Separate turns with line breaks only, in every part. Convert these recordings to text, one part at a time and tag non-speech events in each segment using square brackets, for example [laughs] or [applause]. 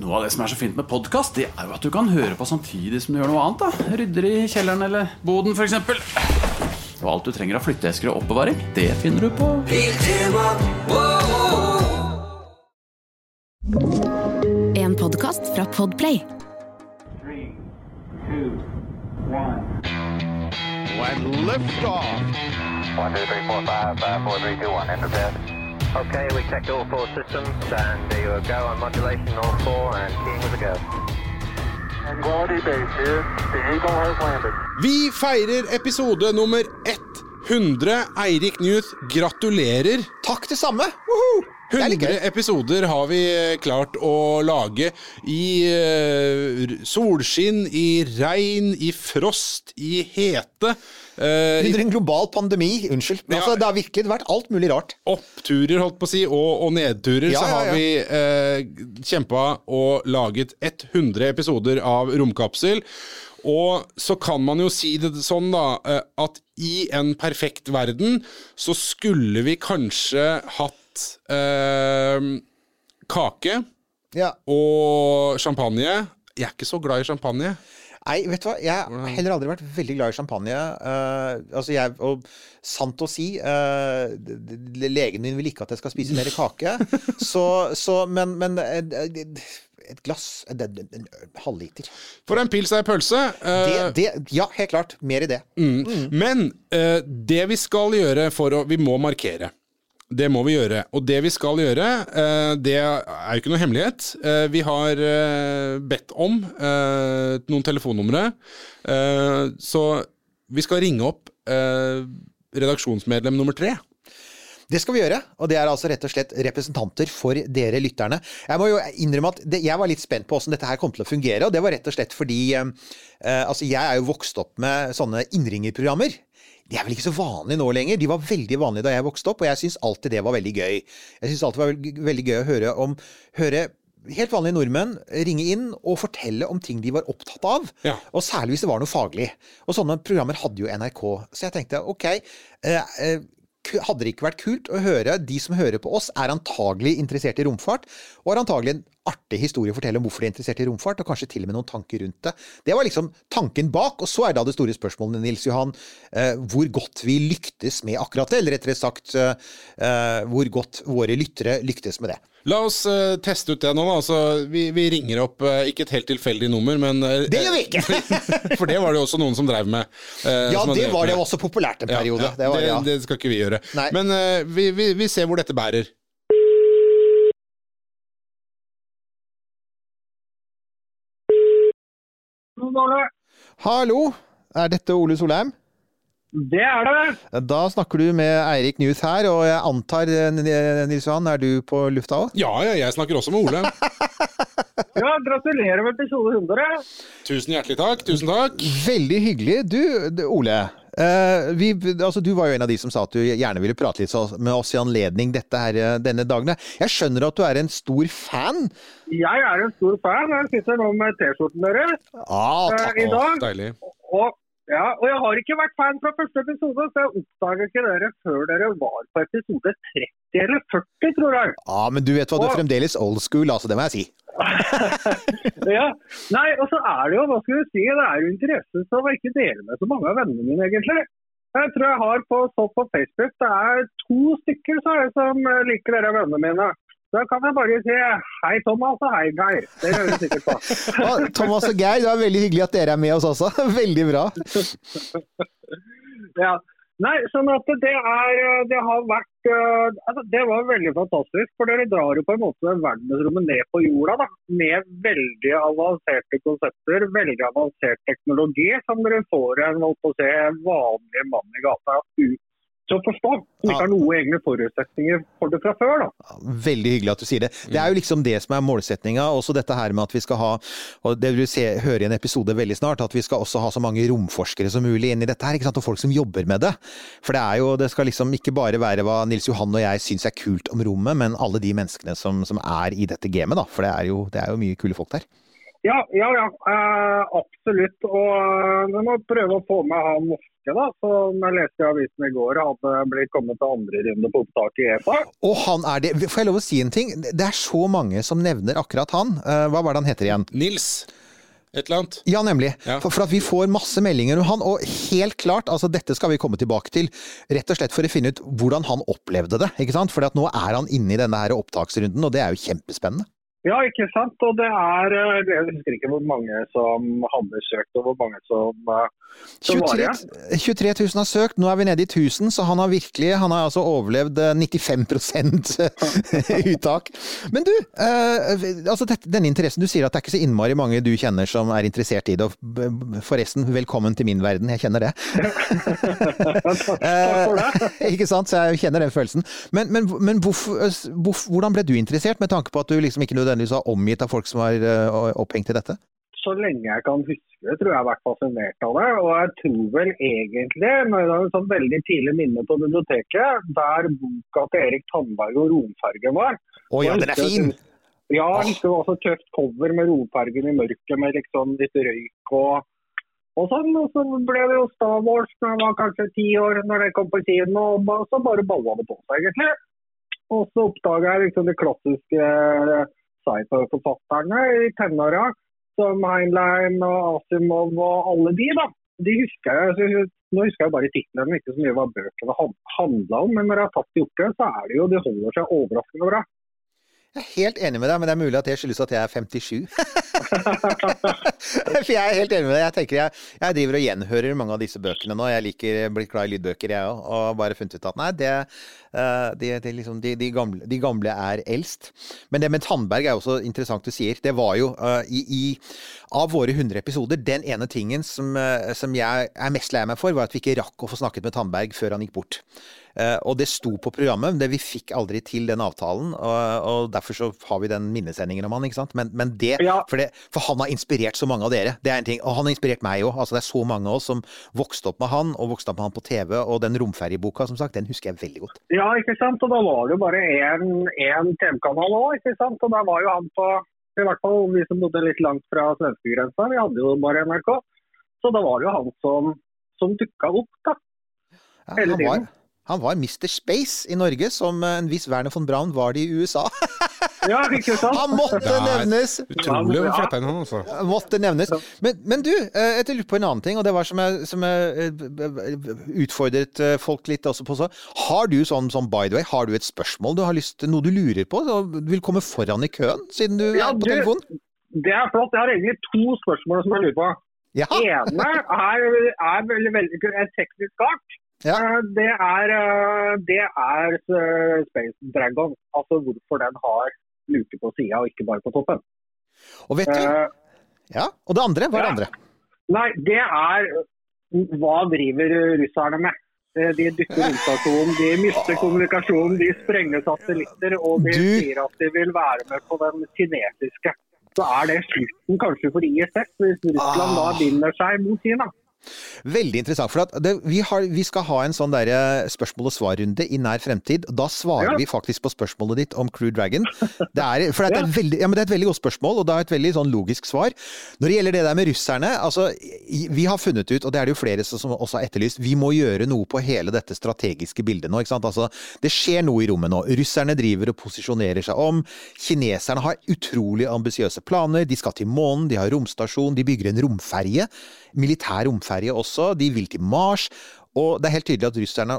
Noe av det som er så fint med podkast, det er jo at du kan høre på samtidig som du gjør noe annet. da Rydder i kjelleren eller boden, f.eks. Og alt du trenger av flytteesker og oppbevaring, det finner du på
En podkast fra Podplay.
Three, two, one.
and liftoff.
One, two, three, four, five, five, four, three, two, one.
Okay, we checked all four systems, and there you go on modulation, all four, and keying with a go.
Vi feirer episode nummer 100. Eirik Newth, gratulerer.
Takk, det samme! Woohoo! Det er litt
100 episoder har vi eh, klart å lage i eh, solskinn, i regn, i frost, i hete. Uh,
Under en global pandemi. Unnskyld. Men
Ja.
altså, det har virkelig vært alt mulig rart.
oppturer, holdt på å si, og, og nedturer,
Ja,
så
ja,
har
ja.
vi uh, kjempa og laget 100 episoder av Romkapsel. Og så kan man jo si det sånn, da, at i en perfekt verden så skulle vi kanskje hatt eh, kake
Ja.
og champagne. Jeg er ikke så glad i champagne.
Nei, vet du hva, jeg har heller aldri vært veldig glad i champagne. Uh, altså jeg, og sant å si, d- legen min vil ikke at jeg skal spise mer kake. [laughs] så, så, men, men eh, et glass, en, en, en halvliter.
For en pils er pølse. Uh,
Det, det, ja, helt klart. Mer i det.
Men eh, det vi skal gjøre for å Vi må markere. Det må vi gjøre. Og det vi skal gjøre, eh, det er jo ikke noe hemmelighet. Eh, vi har eh, bedt om noen telefonnumre. Så vi skal ringe opp redaksjonsmedlem nummer tre.
Det skal vi gjøre, og det er altså rett og slett representanter for dere lytterne. Jeg må jo innrømme at det, jeg var litt spent på hvordan dette her kom til å fungere, og det var rett og slett fordi eh, altså jeg er jo vokst opp med sånne innringerprogrammer. De er vel ikke så vanlige nå lenger. De var veldig vanlige da jeg vokste opp, og jeg syns alltid det var veldig gøy. Jeg syns alltid det var veldig, gøy å høre om høre helt vanlige nordmenn ringe inn og fortelle om ting de var opptatt av.
Ja.
Og særlig hvis det var noe faglig. Og sånne programmer hadde jo NRK. Så jeg tenkte ok, eh, eh, hadde det ikke vært kult å høre De som hører på oss, er antagelig interessert i romfart, og har antagelig artig historie å fortelle om hvorfor de er interessert i romfart, og kanskje til og med noen tanker rundt det. Det var liksom tanken bak, og så er da det store spørsmålet, Nils Johan, eh, hvor godt vi lyktes med akkurat det, eller rettere sagt eh, eh, hvor godt våre lyttere lyktes med det.
La oss eh, teste ut det nå. Altså, vi, vi ringer opp eh, ikke et helt tilfeldig nummer, men eh,
Det gjør vi ikke! [laughs]
For det var det jo også noen som drev med.
Ja, det var det også populært en periode.
ja,
det, var, ja.
det skal ikke vi gjøre.
Nei.
Men vi, vi, vi ser hvor dette bærer.
Hallo, er dette Ole Solheim?
Det er det.
Da snakker du med Eirik Newth her, og jeg antar, eh, Nils Johan, er du på lufta òg?
Ja, ja, jeg snakker også med Ole. [laughs]
Ja, gratulerer med episode 100.
Tusen hjertelig takk. Tusen takk.
Veldig hyggelig. Du, Ole. Eh, vi, altså, du var jo en av de som sa at du gjerne ville prate litt med oss i anledning dette her, eh, denne dagen. Jeg skjønner at du er en stor fan.
Jeg er en stor fan. Jeg sitter nå med T-skjorten deres.
Ah, takk.
I dag.
Deilig.
Og, ja, og jeg har ikke vært fan fra første episode, så jeg oppdaget ikke dere før dere var på episode 30 eller 40, tror jeg.
Ah, men du vet hva, du er fremdeles old school, altså. Det må jeg si. [laughs]
Ja, Nei, og så er det jo, hva skal du si, det er jo interesse som jeg ikke deler med så mange av vennene mine, egentlig. Jeg tror jeg har på, på Facebook, det er to stykker jeg, som eh, liker dere vennene mine. Da kan jeg bare si hei Thomas og hei Geir. Det hører du sikkert på. [laughs]
Thomas og Geir, det er veldig hyggelig at dere er med oss også. [laughs] Veldig bra.
Ja. Nei, sånn at det er Det har vært eh, altså Det var veldig fantastisk. For dere drar jo på en måte verdensrommet ned på jorda. da, Med veldig avanserte konsepter, veldig avansert teknologi, som dere får en å se, vanlig mann i gata ut til å forstå. Som ikke har noen egne forutsetninger for det fra før. da.
Veldig hyggelig at du sier det. Det er jo liksom det som er målsettinga. Også dette her med at vi skal ha, og det vil du se, høre i en episode veldig snart, at vi skal også ha så mange romforskere som mulig inn i dette her. ikke sant? Og folk som jobber med det. For det er jo, det skal liksom ikke bare være hva Nils Johan og jeg syns er kult om rommet, men alle de menneskene som, som er i dette gamet, da. For det er, jo, det er jo mye kule folk der.
Ja, ja, ja. eh, absolutt. Og jeg vi må prøve å få med han Aske, da, som jeg leste i avisen i går, hadde blitt kommet til andre runde på opptak i EFA.
Og han er det. Får jeg lov å si en ting? Det er så mange som nevner akkurat han. Eh, Hva var det han heter igjen?
Nils, et eller annet.
Ja, nemlig.
Ja.
For, for at vi får masse meldinger om han, og helt klart, altså dette skal vi komme tilbake til, rett og slett for å finne ut hvordan han opplevde det. ikke sant? For nå er han inne i denne her opptaksrunden, og det er jo kjempespennende.
Ja, ikke sant. Og det er eh, Jeg husker ikke hvor mange som hadde søkt, og hvor mange som, som 23, var
23,
igjen.
23 000 har søkt, nå er vi nede i 1000, så han har virkelig han har altså overlevd eh, 95% [laughs] uttak. Men du, eh, altså denne interessen, du sier at det er ikke så innmari mange du kjenner som er interessert i det. og Forresten, velkommen til min verden, jeg kjenner det. [laughs]
Takk for det.
Eh, [laughs] ikke sant, så jeg kjenner den følelsen. Men, men, men hvorf- hvordan ble du interessert, med tanke på at du liksom ikke nødvendigvis var omgitt av folk som var eh, opphengt i dette?
så lenge jeg kan huske tror jeg har vært fascinert av det. Og jeg tror vel egentlig, med er et sånn veldig tidlig minne på biblioteket, der boka til Erik Tandberg og Romfergen var.
Å ja, den er fin!
Ja, jeg husker det var så tøft cover med Romfergen i mørket med liksom litt røyk og, og sånn. Og så ble det jo Star Wars da jeg var kanskje ti år, når det kom på kino, og så bare balla det på seg, egentlig. Og så oppdaga jeg liksom det klassiske eh, sci-fi-forfatterne i tenåra som Heinlein og Asimov og alle de, da. De husker jeg, så Nå husker jeg bare titlene, ikke så mye hva bøkene handla om. Men når jeg har tatt gjort det, så er det jo De holder seg overraskende bra.
Jeg er helt enig med deg, men det er mulig at det skyldes at jeg er 57. [laughs] For jeg er helt enig med deg. Jeg jeg, jeg driver og gjenhører mange av disse bøkene nå. Jeg liker blitt glad i lydbøker, jeg òg. Og bare funnet ut at nei, det, eh, det, det liksom, de, de, gamle, de gamle er eldst. Men det med Tandberg er også interessant du sier. Det var jo uh, i, i Av våre 100 episoder, den ene tingen som, uh, som jeg er mest lei meg for, var at vi ikke rakk å få snakket med Tandberg før han gikk bort. Eh, og det sto på programmet, men det, vi fikk aldri til den avtalen. Og, og derfor så har vi den minnesendingen om han, ikke sant. Men, men det,
Ja.
for det For han har inspirert så mange av dere. Det er en ting. Og han har inspirert meg òg. Altså, det er så mange av oss som vokste opp med han, og vokste opp med han på TV. Og den romferjeboka, som sagt, den husker jeg veldig godt.
Ja, ikke sant. Og da var det jo bare én TV-kanal òg, ikke sant. Og da var jo han på I hvert fall vi som bodde litt langt fra svenskegrensa, vi hadde jo bare NRK. Så da var det jo han som, som dukka opp, da.
Ja, han, var. Han var Mr. Space i Norge, som en viss Werner von Braun var det i USA. [laughs]
Ja, ikke sant.
Han måtte nevnes!
Utrolig å
Ja.
flette inn han, altså.
Måtte nevnes. Men, men du, eh, jeg lurer på en annen ting, og det var som jeg, som jeg eh, utfordret eh, folk litt også på. Så. Har du sånn, sånn by the way, har du et spørsmål du har lyst til, noe du lurer på, og vil komme foran i køen, siden du
Ja,
er på
du-
telefonen?
Det er flott. Jeg har egentlig to spørsmål som jeg lurer på.
Ja.
ene er, er veldig, veldig en teknisk art.
Ja.
Eh, Det er, eh, det er eh, Space Dragon. Altså hvorfor den har luke på sida og ikke bare på toppen.
Og vet du
uh,
Ja, og det andre? Hva er det
ja.
andre?
Nei, det er hva driver russerne med? De dytter romstasjonen, de mister kommunikasjonen, de sprenger satellitter og de
Du-
sier at de vil være med på den kinesiske. Så er det slutten kanskje for ISS, hvis Russland da
Ah.
binder seg mot Kina.
Veldig interessant. For at det, vi, har, vi skal ha en sånn der spørsmål og svar-runde i nær fremtid. Da svarer
Ja.
vi faktisk på spørsmålet ditt om Crew Dragon. Det er, for det er, [laughs] et veldig, ja, men det er et veldig godt spørsmål, og det er et veldig sånn logisk svar. Når det gjelder det der med russerne, altså Vi har funnet ut, og det er det jo flere som også har etterlyst, vi må gjøre noe på hele dette strategiske bildet nå. Altså, Det skjer noe i rommet nå. Russerne driver og posisjonerer seg om. Kineserne har utrolig ambisiøse planer. De skal til månen, de har romstasjon, de bygger en romferje. Militær romferje også. De vil til Mars. Og det er helt tydelig at russerne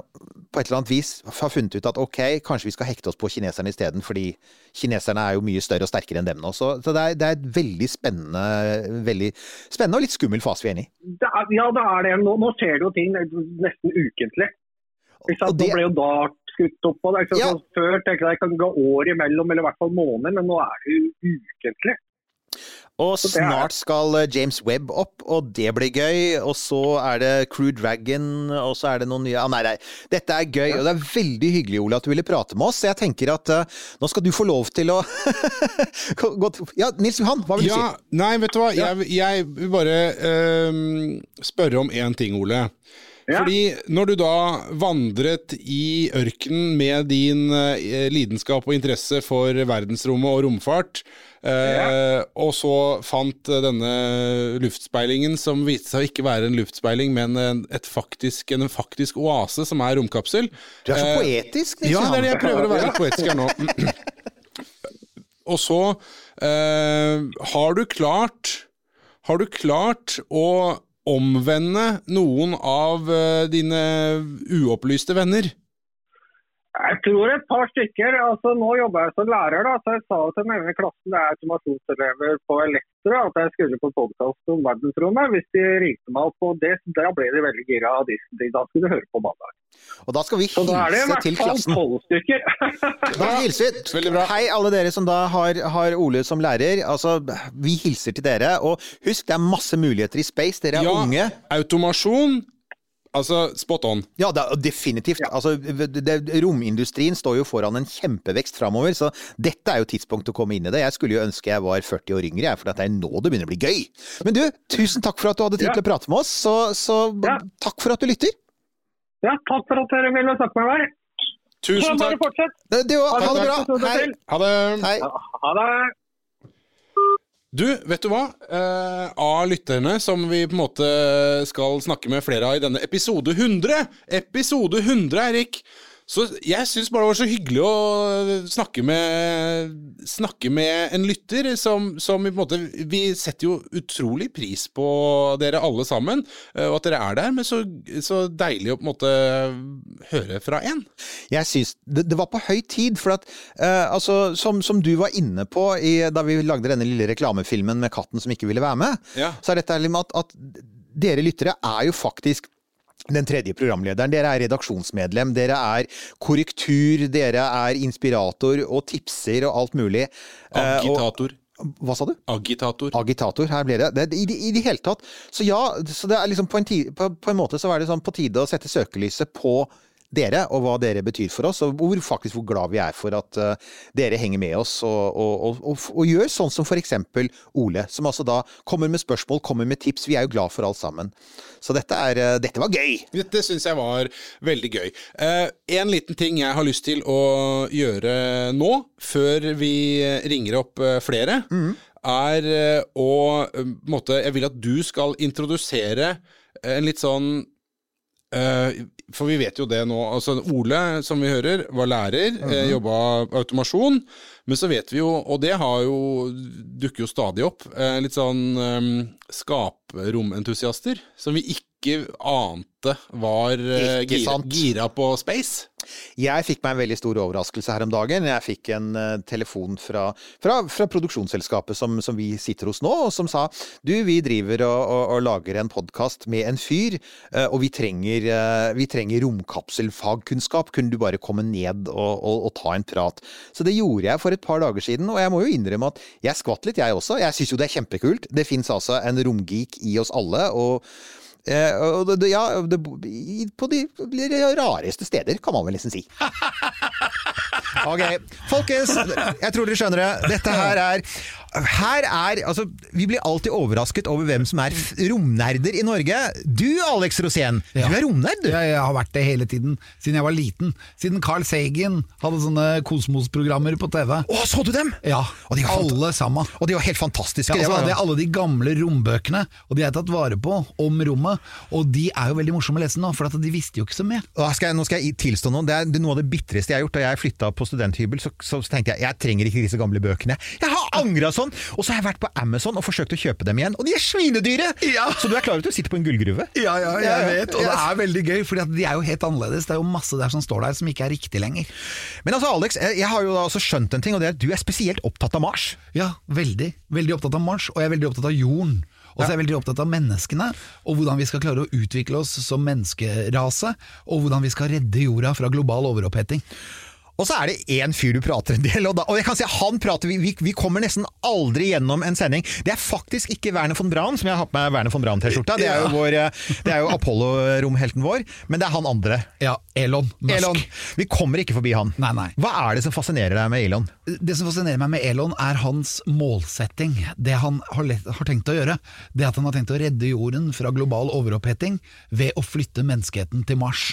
på et eller annet vis har funnet ut at ok, kanskje vi skal hekte oss på kineserne isteden, fordi kineserne er jo mye større og sterkere enn dem nå. Så, det, er, det er et veldig spennende, veldig spennende og litt skummel fase vi er inne i.
Ja, det er det. Nå, nå skjer det jo ting nesten ukentlig. Ikke sant?
Det-
Nå ble jo Dart skutt opp. Og det ikke
Ja.
sant? Så Før tenkte jeg det kan gå år imellom, eller i hvert fall måneder, men nå er det jo ukentlig.
Og snart skal eh, James Webb opp, og det blir gøy. Og så er det Crew Dragon, og så er det noen nye ah, Nei, nei, dette er gøy, og det er veldig hyggelig, Ole, at du ville prate med oss. Jeg tenker at uh, nå skal du få lov til å [laughs] Ja, Nils Johan, hva vil du
Ja, nei, vet du hva. Jeg, jeg vil bare uh, spørre om én ting, Ole.
Ja.
Fordi når du da vandret i ørkenen med din eh, lidenskap og interesse for verdensrommet og romfart, eh, og så fant eh, denne luftspeilingen som viste seg å ikke være en luftspeiling, men en, et faktisk, en faktisk oase som er romkapsel
Du er så
Eh,
poetisk, liksom.
Ja, det er det jeg prøver å være litt poetisk her nå. Og så eh, har du klart Har du klart å omvende noen av eh, dine uopplyste venner?
Jeg tror et par stykker. altså Nå jobber jeg som lærer, da, så jeg sa til den ene klassen det er automasjonselever på Elektro at jeg skulle på podkast om verdensrommet. Hvis de ringte meg opp, og det, da ble de veldig gira. av de- Da skulle de høre på mandag.
Og da skal vi
Så da er det i
hilse
hvert
til
fall
klassen.
tolv stykker. [laughs]
Da hilser vi.
Veldig bra.
Hei, alle dere som da har, har Ole som lærer. Altså, vi hilser til dere. Og husk, det er masse muligheter i space. Dere er
Ja,
unge.
automasjon Altså, spot on.
Ja, det er definitivt. Altså, det, romindustrien står jo foran en kjempevekst framover, så dette er jo tidspunktet å komme inn i det. Jeg skulle jo ønske jeg var 40 år yngre, jeg, for det er nå det begynner å bli gøy. Men du, tusen takk for at du hadde tid
Ja.
til å prate med oss, så, så
Ja.
takk for at du lytter.
Ja, takk for at dere ville snakke med meg.
Tusen
bare
takk.
fortsett.
Det, det, ha det bra. Hei.
Ha det.
Hei.
Ha det.
Du, vet du hva? Eh, av lytterne som vi på en måte skal snakke med flere av i denne episode 100 Episode 100, Eirik! Så jeg syns bare det var så hyggelig å snakke med Snakke med en lytter som, som i på en måte Vi setter jo utrolig pris på dere alle sammen, eh, og at dere er der, men så, så deilig å på en måte høre fra en.
Jeg synes det, det var på høy tid, for at eh, altså, som, som du var inne på i, da vi lagde denne lille reklamefilmen med katten som ikke ville være med,
Ja.
så er dette med at, at dere lyttere er jo faktisk den tredje programlederen. Dere er redaksjonsmedlem, dere er korrektur, dere er inspirator og tipser og alt mulig. Eh, og-
Agitator.
hva sa du?
Agitator.
Agitator, her ble det. det i, I det hele tatt. Så ja, så det er liksom på en, ti, på, på en måte så er det sånn på tide å sette søkelyset på dere, og hva dere betyr for oss, og hvor, faktisk hvor glad vi er for at uh, dere henger med oss og, og, og, og, og gjør sånn som for eksempel Ole, som altså da kommer med spørsmål, kommer med tips. Vi er jo glad for alt sammen. Så dette, er, uh, dette var gøy!
Dette syns jeg var veldig gøy. Uh, en liten ting jeg har lyst til å gjøre nå, før vi ringer opp flere, er eh, å måte, Jeg vil at du skal introdusere en litt sånn for vi vet jo det nå. altså Ole, som vi hører, var lærer, eh, jobba automasjon. Men så vet vi jo, og det har jo, dukker jo stadig opp, eh, litt sånn um, skapromentusiaster som vi ikke ante var eh, gira, gira på space.
Jeg fikk meg en veldig stor overraskelse her om dagen. Jeg fikk en uh, telefon fra, fra, fra produksjonsselskapet som, som vi sitter hos nå, og som sa du, vi driver og, og, og lager en podkast med en fyr, uh, og vi trenger, uh, vi trenger romkapselfagkunnskap. Kunne du bare komme ned og, og, ta en prat? Så det gjorde jeg for et par dager siden, og jeg må jo innrømme at jeg skvatt litt, jeg også. Jeg syns jo det er kjempekult. Det fins altså en romgeek i oss alle. og og det, det- ja, det, på de rareste steder, kan man vel nesten si. [laughs] Ok, folkens, jeg tror dere skjønner det. Dette her er her er, altså, Vi blir alltid overrasket over hvem som er romnerder i Norge. Du, Alex Rosén,
Ja.
du er romnerd, du.
Jeg, jeg har vært det hele tiden, siden jeg var liten. Siden Carl Sagen hadde sånne kosmosprogrammer på TV.
Å, så du dem?
Ja,
Og de var
alle sammen.
Og de var helt fantastiske.
Ja,
det
altså,
var,
det er alle de gamle rombøkene, og de er tatt vare på om rommet. Og de er jo veldig morsomme å lese nå, for de visste jo ikke så mye.
Skal, jeg, nå skal jeg tilstå noe. Det er, noe av det bitreste jeg har gjort. Da jeg flytta på studenthybel, så, så, så tenkte jeg jeg trenger ikke disse gamle bøkene. Jeg har angra sånn! Og så har jeg vært på Amazon og forsøkt å kjøpe dem igjen, og de er svinedyre!
Ja.
Så du er klar over at du sitter på en gullgruve?
Ja, ja, jeg vet, og det er veldig gøy, for de er jo helt annerledes. Det er jo masse der som står der som ikke er riktig lenger.
Men altså, Alex, jeg har jo da skjønt en ting, og det er at du er spesielt opptatt av Mars.
Ja, veldig. Veldig opptatt av Mars, og jeg er veldig opptatt av jorden. Og så er jeg veldig opptatt av menneskene, og hvordan vi skal klare å utvikle oss som menneskerase, og hvordan vi skal redde jorda fra global overoppheting.
Og så er det én fyr du prater en del, og, da, og jeg kan si han prater vi, vi, vi kommer nesten aldri gjennom en sending. Det er faktisk ikke Werner von Braun, som jeg har hatt med Werner von Braun-T-skjorta. Det er jo, vår, eh, det er jo Apollo-romhelten vår, men det er han andre.
Ja, Elon Musk.
Elon. Vi kommer ikke forbi han.
Nei, nei.
Hva er det som fascinerer deg med Elon?
Det som fascinerer meg med Elon, er hans målsetting. Det han har, lett, har tenkt å gjøre. Det at han har tenkt å redde jorden fra global overoppheting ved å flytte menneskeheten til Mars.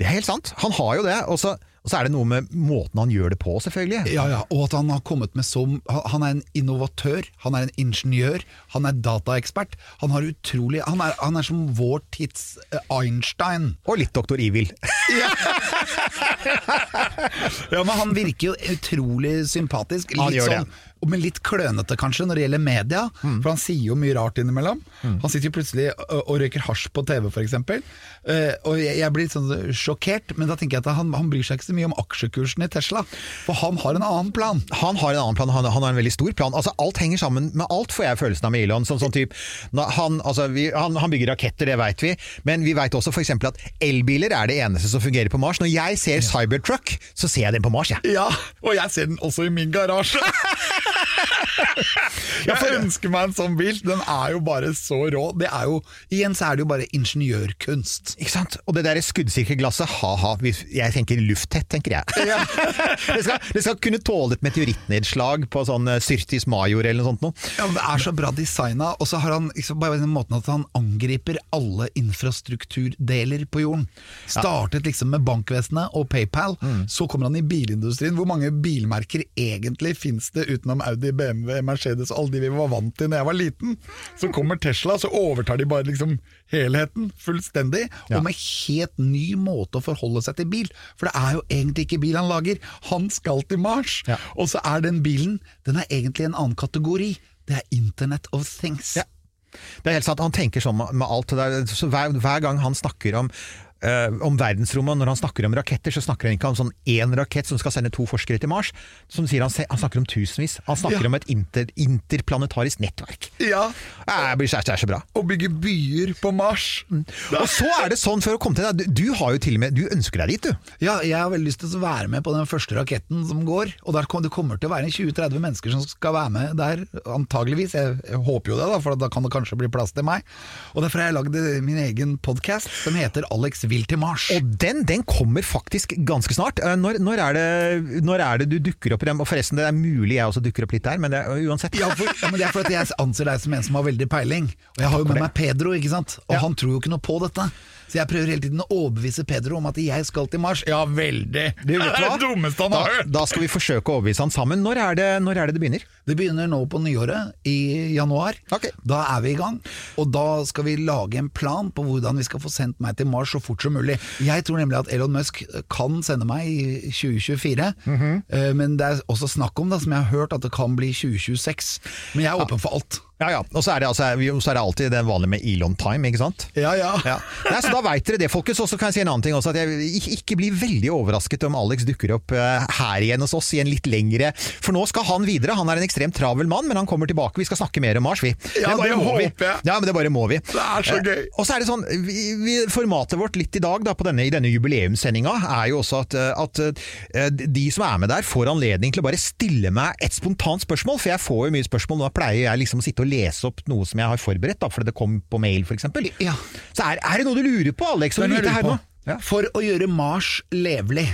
Det er helt sant. Han har jo det. Og så, og så er det noe med måten han gjør det på, selvfølgelig.
Ja, ja, Og at han har kommet med som Han er en innovatør, han er en ingeniør, han er dataekspert. Han har utrolig Han er, han er som vår tids eh, Einstein.
Og litt Doktor Evil.
Ja, [laughs] men Han virker jo utrolig sympatisk.
Han gjør det.
sånn, og men litt klønete kanskje når det gjelder media, for han sier jo mye rart innimellom. Han sitter jo plutselig og, og røyker hasj på TV f.eks. Uh, og jeg, jeg blir litt sånn sjokkert, men da tenker jeg at han, han bryr seg ikke så mye om aksjekursen i Tesla. For han har en annen plan.
Han har en annen plan, han, han har en veldig stor plan. Altså Alt henger sammen med alt, får jeg følelsen av med Elon. Som, sånn typ, han, altså, vi, han, han bygger raketter, det veit vi, men vi veit også f.eks. at elbiler er det eneste som fungerer på Mars. Når jeg ser Cybertruck, så ser jeg den på Mars, jeg.
Ja, og jeg ser den også i min garasje. [laughs] [laughs] Jeg ønsker meg en sånn bil. Den er jo bare så rå. Det er jo, igjen så er det jo bare ingeniørkunst.
Ikke sant? Og det der skuddsikre glasset, ha-ha. Jeg tenker lufttett, tenker jeg. [laughs] det, skal, det skal kunne tåle et meteorittnedslag på sånn eh, Syrtis Major eller noe sånt noe.
Ja, Det er så bra designa, og så har han liksom bare den måten at han angriper alle infrastrukturdeler på jorden. Startet liksom med bankvesenet og PayPal, så kommer han i bilindustrien. Hvor mange bilmerker egentlig fins det utenom Audi, BMW, Mercedes alle de vi var vant til da jeg var liten? Så kommer Tesla, så overtar de bare liksom helheten fullstendig,
Ja.
og med helt ny måte å forholde seg til bil. For det er jo egentlig ikke bil han lager, han skal til Mars.
Ja.
Og så er den bilen den er egentlig en annen kategori. Det er Internet of Things.
Ja. Det er helt sant, Han tenker sånn med alt. Så hver, hver gang han snakker om eh, om verdensrommet, når han snakker om raketter, så snakker han ikke om sånn én rakett som skal sende to forskere til Mars. Som sier Han, han snakker om tusenvis. Han snakker
Ja.
om et inter, interplanetarisk nettverk.
Ja,
Eh, Det det er så bra.
Å bygge byer på Mars.
Og så er det sånn, for å komme til deg, du, du har jo til og med Du ønsker deg dit, du.
Ja, jeg har veldig lyst til å være med på den første raketten som går. Og der det kommer til å være 20-30 mennesker som skal være med der, antageligvis. Jeg, jeg håper jo det, da, for da kan det kanskje bli plass til meg. Og derfor har jeg lagd eh, min egen podkast som heter Alex vil til Mars.
Og den, den kommer faktisk ganske snart. Eh, Når, når, er det, når er det du dukker opp i dem? Og forresten, det er mulig jeg også dukker opp litt der, men det er uansett.
Ja, for, ja, men Det er fordi jeg anser deg som en som har veldig peiling. Og jeg har jo med meg Pedro, ikke sant? og
Ja.
han tror jo ikke noe på dette. Så jeg prøver hele tiden å overbevise Pedro om at jeg skal til Mars. Ja, veldig!
Det er
det dummeste han har hørt!
da skal vi forsøke å overbevise han sammen. Når er det når er det, det begynner?
Det begynner nå på nyåret, i januar.
Okay.
Da er vi i gang. Og da skal vi lage en plan på hvordan vi skal få sendt meg til Mars så fort som mulig. Jeg tror nemlig at Elon Musk kan sende meg i 2024,
mm
-hmm. men det er også snakk om, da, som jeg har hørt, at det kan bli 2026. Men jeg er åpen for alt.
Ja, ja. Og så er, det, altså, så er det alltid det vanlige med Elon time, ikke sant?
Ja, ja.
Ja. Nei, så Da veit dere det, folkens. Og så kan jeg si en annen ting også. At jeg ikke, blir veldig overrasket om Alex dukker opp eh, her igjen hos oss i en litt lengre For nå skal han videre. Han er en ekstremt travel mann, men han kommer tilbake. Vi skal snakke mer om Mars, vi.
Ja, det,
det vi.
håper jeg.
Ja, men det bare må vi.
Det er så
Eh,
gøy.
Og så er det sånn, vi, vi, Formatet vårt litt i dag da, på denne, i denne jubileumssendinga er jo også at, eh, at eh, de som er med der, får anledning til å bare stille meg et spontant spørsmål. For jeg får jo mye spørsmål. Nå pleier jeg liksom å sitte og lese opp noe som jeg har forberedt, da, fordi det kom på mail f.eks.
Ja.
Så er, er det noe du lurer på, Alex?
Er
lurer
på.
nå? Ja.
For å gjøre Mars levelig,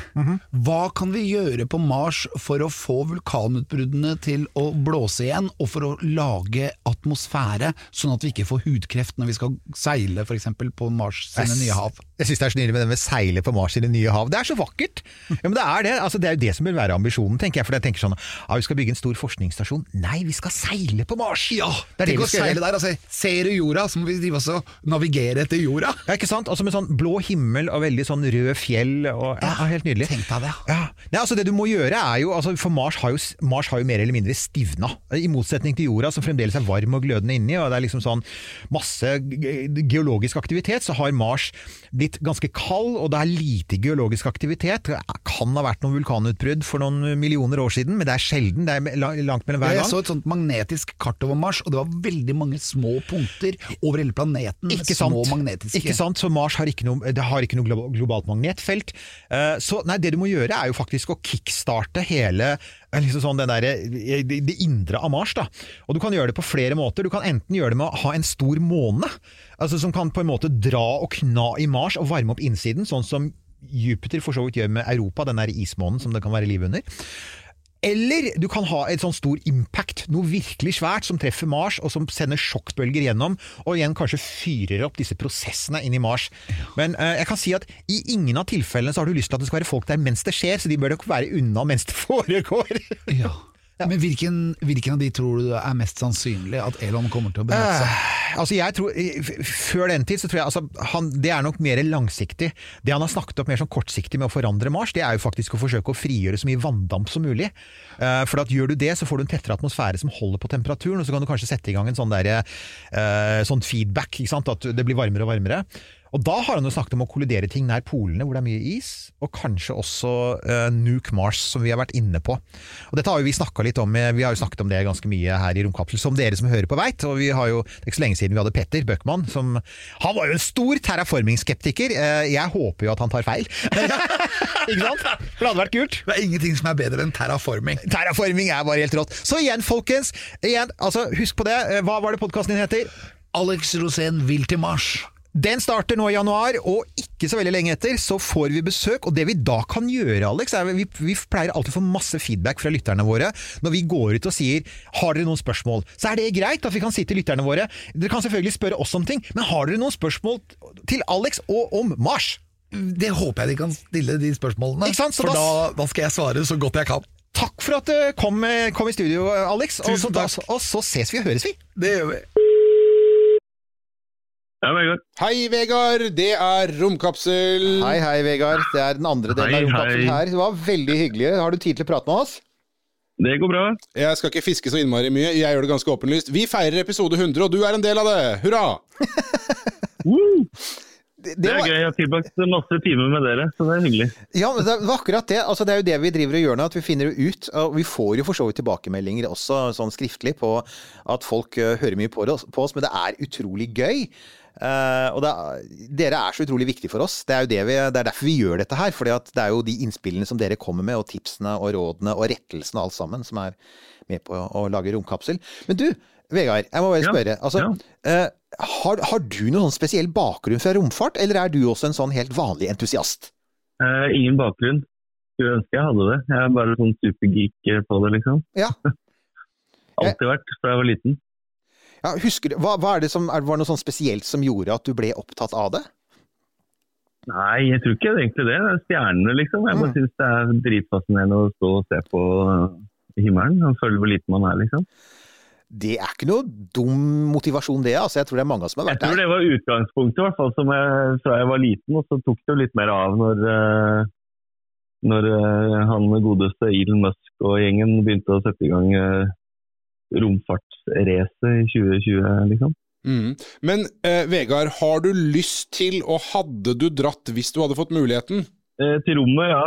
hva kan vi gjøre på Mars for å få vulkanutbruddene til å blåse igjen, og for å lage atmosfære, sånn at vi ikke får hudkreft når vi skal seile f.eks. på Mars sine nye hav?
Jeg syns det er så nydelig med det med seile på Mars i det nye hav. Det er så vakkert! Ja, men det er det. Altså, det er jo det som bør være ambisjonen, tenker jeg. For jeg tenker sånn ja, vi skal bygge en stor forskningsstasjon. Nei, vi skal seile på Mars!
Ja,
det er det vi skal
seile der Altså, ser du jorda, så må vi drive oss og navigere etter jorda.
Ja, ikke sant? Altså med sånn blå himmel og veldig sånn rød fjell og ja, Helt nydelig.
Tenk deg det.
Ja. Nei, altså det du må gjøre er jo altså For Mars har jo, Mars har jo mer eller mindre stivna. I motsetning til jorda, som fremdeles er varm og glødende inni, og det er liksom sånn masse geologisk aktivitet, så har Mars blitt ganske kald, og det er lite geologisk aktivitet. Det kan ha vært noen vulkanutbrudd for noen millioner år siden, men det er sjelden. Det er langt mellom hver gang.
jeg så et sånt magnetisk kart over Mars, og det var veldig mange små punkter over hele planeten.
Ikke sant.
Små magnetiske
Ikke sant? Så Mars har ikke noe, det har ikke noe globalt magnetfelt. Eh, Så nei, det du må gjøre er jo faktisk å kickstarte hele eh, liksom sånn det, der, eh, det, det indre av Mars. da. Og Du kan gjøre det på flere måter. Du kan enten gjøre det med å ha en stor måne, altså som kan på en måte dra og kna i Mars og varme opp innsiden, sånn som Jupiter for så vidt gjør med Europa, den der ismånen som det kan være liv under. Eller du kan ha et sånn stor impact, noe virkelig svært som treffer Mars, og som sender sjokkbølger gjennom, og igjen kanskje fyrer opp disse prosessene inn i Mars. Men eh, jeg kan si at i ingen av tilfellene så har du lyst til at det skal være folk der mens det skjer, så de bør nok være unna mens det [laughs] foregår.
Ja. Men hvilken, hvilken av de tror du er mest sannsynlig at Elon kommer til å benytte seg av?
Altså jeg tror, Før den tid så tror jeg altså, han, det er nok mer langsiktig. Det han har snakket opp mer sånn kortsiktig med å forandre Mars, det er jo faktisk å forsøke å frigjøre så mye vanndamp som mulig. Uh, for at gjør du det, så får du en tettere atmosfære som holder på temperaturen, og så kan du kanskje sette i gang en sånn, der, uh, sånn feedback, ikke sant? at det blir varmere og varmere. Og da har han jo snakket om å kollidere ting nær polene hvor det er mye is, og kanskje også uh, Nuke Mars, som vi har vært inne på. Og dette har jo vi snakka litt om, eh, vi har jo snakket om det ganske mye her i Romkapsel, som dere som hører på veit. Og vi har jo, det er ikke så lenge siden vi hadde Petter Bøckmann, som Han var jo en stor terraforming-skeptiker. Eh, jeg håper jo at han tar feil. [laughs] ikke sant? For det hadde vært kult.
Det er ingenting som er bedre enn terraforming.
Terraforming er bare helt rått. Så igjen, folkens. Igjen, altså, husk på det. Hva var det podkasten din heter?
Alex Rosén vil til Mars.
Den starter nå i januar, og ikke så veldig lenge etter så får vi besøk. Og det vi da kan gjøre, Alex, er vi, vi pleier alltid å få masse feedback fra lytterne våre når vi går ut og sier har dere noen spørsmål. Så er det greit at vi kan si til lytterne våre Dere kan selvfølgelig spørre oss om ting, men har dere noen spørsmål til Alex og om Mars?
Det håper jeg de kan stille de spørsmålene,
Ikke sant? Så
for
da-
da, skal jeg svare så godt jeg kan.
Takk for at du kom, eh, kom i studio, Alex. Og så, da, og så ses vi og høres vi.
Det gjør vi.
Ja, Vegard.
Hei, Vegard! Det er Romkapsel.
Hei, hei, Vegard. Det er den andre delen
Hei,
av romkapselen
hei.
her. Det var veldig hyggelig. Har du tid til å prate med oss?
Det går bra.
Jeg skal ikke fiske så innmari mye, jeg gjør det ganske åpenlyst. Vi feirer episode 100, og du er en del av det! Hurra! [laughs]
Woo!
Det,
Det er
var-
gøy. Jeg har tilbrakt masse timer med dere, så det er hyggelig.
Ja, men det var akkurat det. Altså, det er jo det vi driver og gjør nå, at vi finner jo ut. Og vi får jo for så vidt tilbakemeldinger også sånn skriftlig på at folk eh, hører mye på oss, på oss, men det er utrolig gøy. Eh, og er, dere er så utrolig viktige for oss. Det er jo det vi, det er derfor vi gjør dette her. For det er jo de innspillene som dere kommer med, og tipsene og rådene og rettelsene og alt sammen, som er med på å lage romkapsel. Men du, Vegard, jeg må bare
Ja,
spørre. ja. Uh, har, har du noen sånn spesiell bakgrunn fra romfart, eller er du også en sånn helt vanlig entusiast?
Uh, ingen bakgrunn. Skulle ønske jeg hadde det. Jeg er bare sånn supergeek på det, liksom.
Ja. [laughs]
Alltid vært fra jeg var liten.
Ja, husker du, hva, hva er det som, er, Var det noe sånn spesielt som gjorde at du ble opptatt av det?
Nei, jeg tror ikke egentlig det. Det er stjernene, liksom. Jeg bare
Mm.
syns det er dritfascinerende å stå og se på eh, himmelen og føle hvor liten man er, liksom.
Det er ikke noe dum motivasjon, det. altså. Jeg tror det er mange som har
Jeg tror det var utgangspunktet, i hvert fall som jeg, fra jeg var liten. Og så tok det jo litt mer av når, eh, når eh, han godeste Elon Musk og gjengen begynte å sette i gang uh, romfartsracet i 2020, liksom.
Mm. Men eh, Vegard, har du lyst til, og hadde du dratt hvis du hadde fått muligheten?
Eh, til rommet, ja.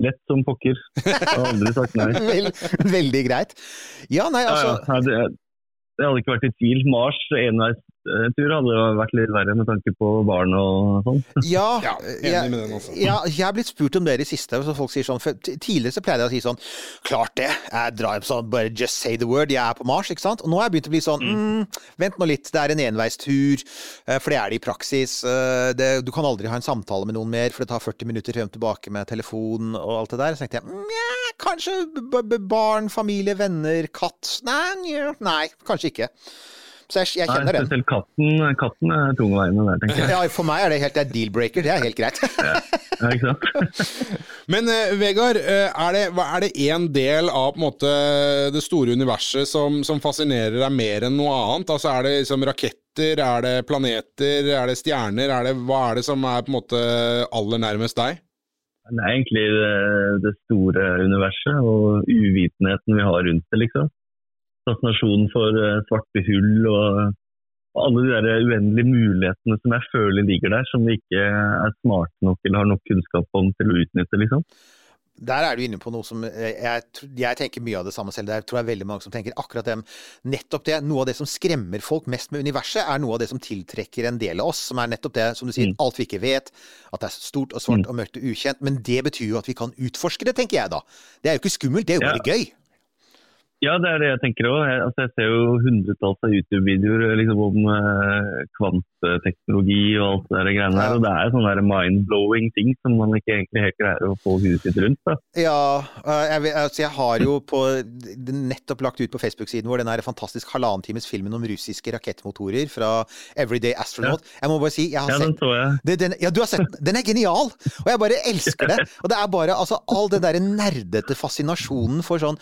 Lett som pokker. Jeg har aldri sagt nei. [laughs]
Vel, veldig greit. Ja, nei, altså
ja. Nei, Det, det hadde ikke vært i tvil. Mars enveistur hadde vært litt verre med tanke på barn og sånn. [laughs]
Ja,
Ja,
jeg,
med den også.
ja, jeg har blitt spurt om det i det siste. Så folk sier sånn, for Tidligere så pleide jeg å si sånn Klart det! Jeg drar sånn, bare just say the word. Jeg er på Mars, ikke sant? Og nå har jeg begynt å bli sånn mm, Vent nå litt, det er en enveistur. eh, For det er det i praksis. eh, Det, du kan aldri ha en samtale med noen mer, for det tar 40 minutter frem og tilbake med telefon og alt det der. Så tenkte jeg mm, ja, kanskje b b barn, familie, venner, katt. Nei, nei kanskje ikke. Så jeg, jeg kjenner den.
spesielt katten, katten er tungveiende der, tenker jeg.
Ja, for meg er det helt det er deal-breaker. Det er helt greit.
Ja, ikke sant? [laughs]
Men uh, Vegard, eh, er det, er det en del av på en måte, det store universet som, som fascinerer deg mer enn noe annet? Altså Er det liksom raketter, er det planeter, er det stjerner? Er det, hva er det som er på en måte aller nærmest deg?
Det er egentlig det, det store universet og uvitenheten vi har rundt det, liksom. Fascinasjonen for eh, svarte hull og alle de der uendelige mulighetene som jeg føler ligger der, som vi ikke er smarte nok eller har nok kunnskap om til å utnytte. liksom.
Der er du inne på noe som eh, jeg, jeg tenker mye av det samme selv. Det er- tror jeg veldig mange som tenker akkurat det. Nettopp det. Noe av det som skremmer folk mest med universet, er noe av det som tiltrekker en del av oss. Som er nettopp det, som du sier, alt vi ikke vet. At det er stort og svart og mørkt og ukjent. Men det betyr jo at vi kan utforske det, tenker jeg da. Det er jo ikke skummelt, det er jo bare gøy.
Ja, det er det jeg tenker òg. Jeg, altså, jeg ser jo hundretalls av YouTube-videoer liksom, om eh, kvanteteknologi og alt det der greiene
Ja.
der. Og det er sånne mind-blowing ting som man ikke egentlig helt greier å få huet sitt rundt. Da.
Ja, øh, jeg, altså jeg har jo på, nettopp lagt ut på Facebook-siden vår den her fantastisk halvannen times filmen om russiske rakettmotorer fra Everyday Astronaut. Jeg må bare si, jeg har
Ja, den
sett
så jeg.
det, den, ja, du har sett den. Den er genial! Og jeg bare elsker det. [laughs] Og det er bare altså, all den der nerdete fascinasjonen for sånn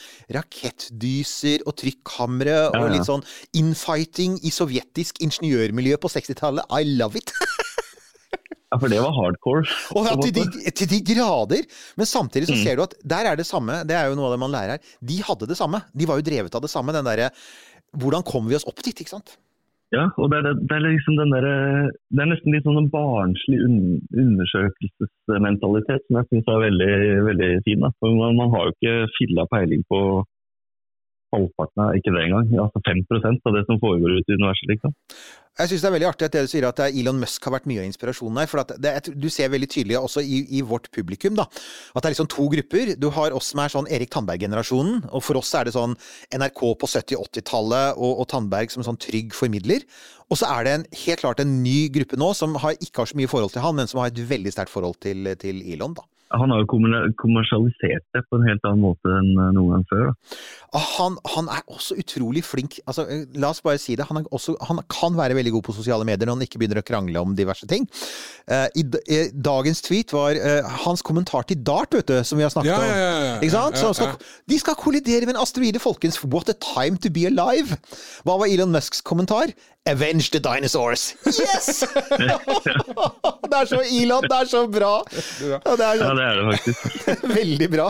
rakettdyser og trykkamre og
Ja, og
litt sånn infighting i sovjetisk ingeniørmiljø på 60-tallet. I love it!
Ja, for det var hardcore. [laughs]
Og ja, til, de, til de grader! Men samtidig
Mm.
så ser du at der er det samme, det er jo noe av det man lærer her. De hadde det samme. De var jo drevet av det samme. Den derre Hvordan kommer vi oss opp dit, ikke sant?
Ja, og det er, det er liksom den derre Det er nesten litt sånn en barnslig un undersøkelsesmentalitet som jeg syns er veldig, veldig fin. Man, man har jo ikke filla peiling på halvparten av ikke det engang, altså 5% av det som foregår ute i universet. liksom.
Jeg syns det er veldig artig at det du sier at Elon Musk har vært mye av inspirasjonen her. For det, du ser veldig tydelig også i, i vårt publikum da, at det er liksom to grupper. Du har oss som er sånn Erik Tandberg-generasjonen, og for oss er det sånn NRK på 70-80-tallet og, og Tandberg som en sånn trygg formidler. Og så er det en, helt klart en ny gruppe nå som har, ikke har så mye forhold til han, men som har et veldig sterkt forhold til, til Elon. da.
Han har jo kommersialisert det på en helt annen måte enn eh, noen gang før. Da.
Han, han er også utrolig flink. Altså, eh, la oss bare si det. Han, er også, han kan være veldig god på sosiale medier når han ikke begynner å krangle om diverse ting. Uh, i, eh, dagens tweet var uh, hans kommentar til Dart, vet du, som vi har snakket
Ja,
om.
ja, ja, ja.
Ikke sant? Så skal. De skal kollidere med en asteroide, folkens. What a time to be alive! Hva var Elon Musks kommentar? Avenge the dinosaurs! Yes! [laughs] det er så Elon, det er så bra! Ja, det er
Ja, det er det faktisk. [laughs]
veldig bra.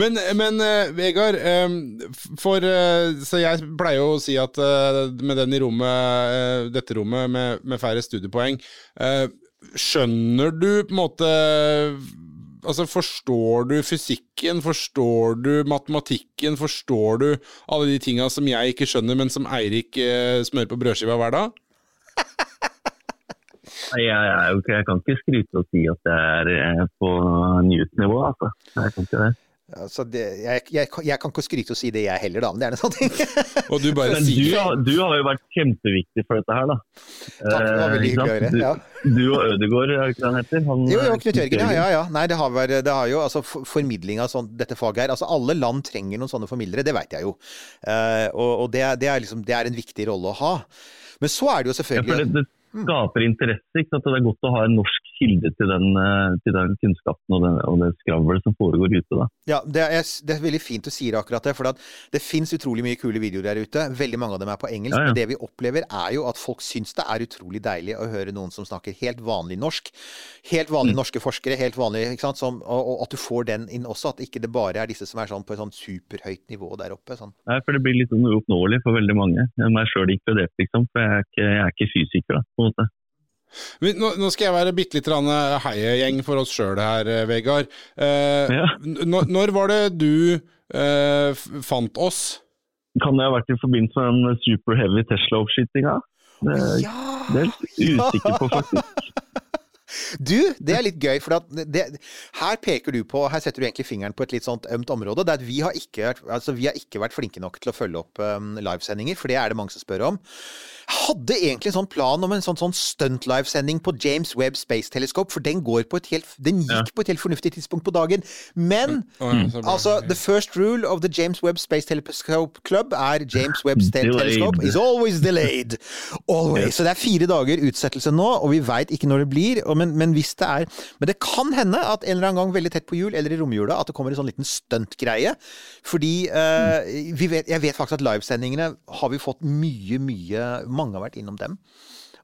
Men, men uh, Vegard, um, for uh, Så jeg pleier jo å si at uh, med den i rommet, dette rommet med, med færre studiepoeng eh, Skjønner du på en måte Altså, Forstår du fysikken, forstår du matematikken, forstår du alle de tinga som jeg ikke skjønner, men som Eirik eh, smører på brødskiva hver dag?
Jeg, Jeg, jeg kan ikke skryte og si at jeg er eh, på Newton-nivå. Altså. Jeg kan ikke det.
Altså, det, jeg, jeg, jeg kan ikke skryte og si det jeg heller, da, men det er en sånn ting. [laughs]
Og du bare
Men du,
sier
har- du har jo vært kjempeviktig for dette her, da.
Takk, det var veldig
Eh,
hyggelig å høre. Ja.
Du, du og Ødegaard, er ikke det han heter? Han,
Jo, jo, Knut Jørgen, ja, ja, ja. Nei, det har, vært, det har jo altså formidling av sånn, dette faget her. Altså, alle land trenger noen sånne formidlere, det veit jeg jo. Eh, og og det, det, er liksom, det er en viktig rolle å ha. Men så er det jo
Ja, for det, det skaper interesse. Ikke sant? Det er godt å ha en norsk kilde til den, eh, til den kunnskapen og, den, og det skravlet som foregår ute. da.
Ja, det er, det er veldig fint du sier akkurat det. For at det fins utrolig mye kule videoer der ute. Veldig mange av dem er på engelsk.
Ja, ja.
Men det vi opplever, er jo at folk syns det er utrolig deilig å høre noen som snakker helt vanlig norsk. Helt vanlige
Mm.
norske forskere, helt vanlige, ikke sant? Som, og, og at du får den inn også. At ikke det bare er disse som er sånn på et sånn superhøyt nivå der oppe. Sånn.
Nei, for Det blir litt sånn uoppnåelig for veldig mange. Meg sjøl inkludert, liksom. For jeg er ikke, jeg er ikke fysiker, da, på en måte.
Nå, skal jeg være bitte litt heiegjeng heiagjeng for oss sjøl her, eh, Vegard. Eh,
Ja.
når, når var det du eh, fant oss?
Kan det ha vært i forbindelse med den super heavy Tesla-oppskytinga? Det,
Ja!
det er jeg litt usikker på, [laughs] faktisk.
Du, det er litt gøy, for at det, her peker du på, her setter du egentlig fingeren på et litt sånt ømt område. Det er at vi har ikke, altså vi har ikke vært flinke nok til å følge opp um, livesendinger, for det er det mange som spør om. Hadde egentlig en sånn plan om en sånn, sånn stunt-livesending på James Webb Space Telescope, for den, går på et helt, den gikk på et helt fornuftig tidspunkt på dagen. Men
ja, bra.
altså, the first rule of the James Webb Space Telescope Club er James Webb [laughs] Space Telescope is always delayed. Always. Så det er fire dager utsettelse nå, og vi veit ikke når det blir. Og men, men hvis det er Men det kan hende at en eller annen gang veldig tett på jul, eller i romjula, at det kommer en sånn liten stuntgreie. Fordi eh, vet, jeg vet faktisk at livesendingene har vi fått mye, mye Mange har vært innom dem.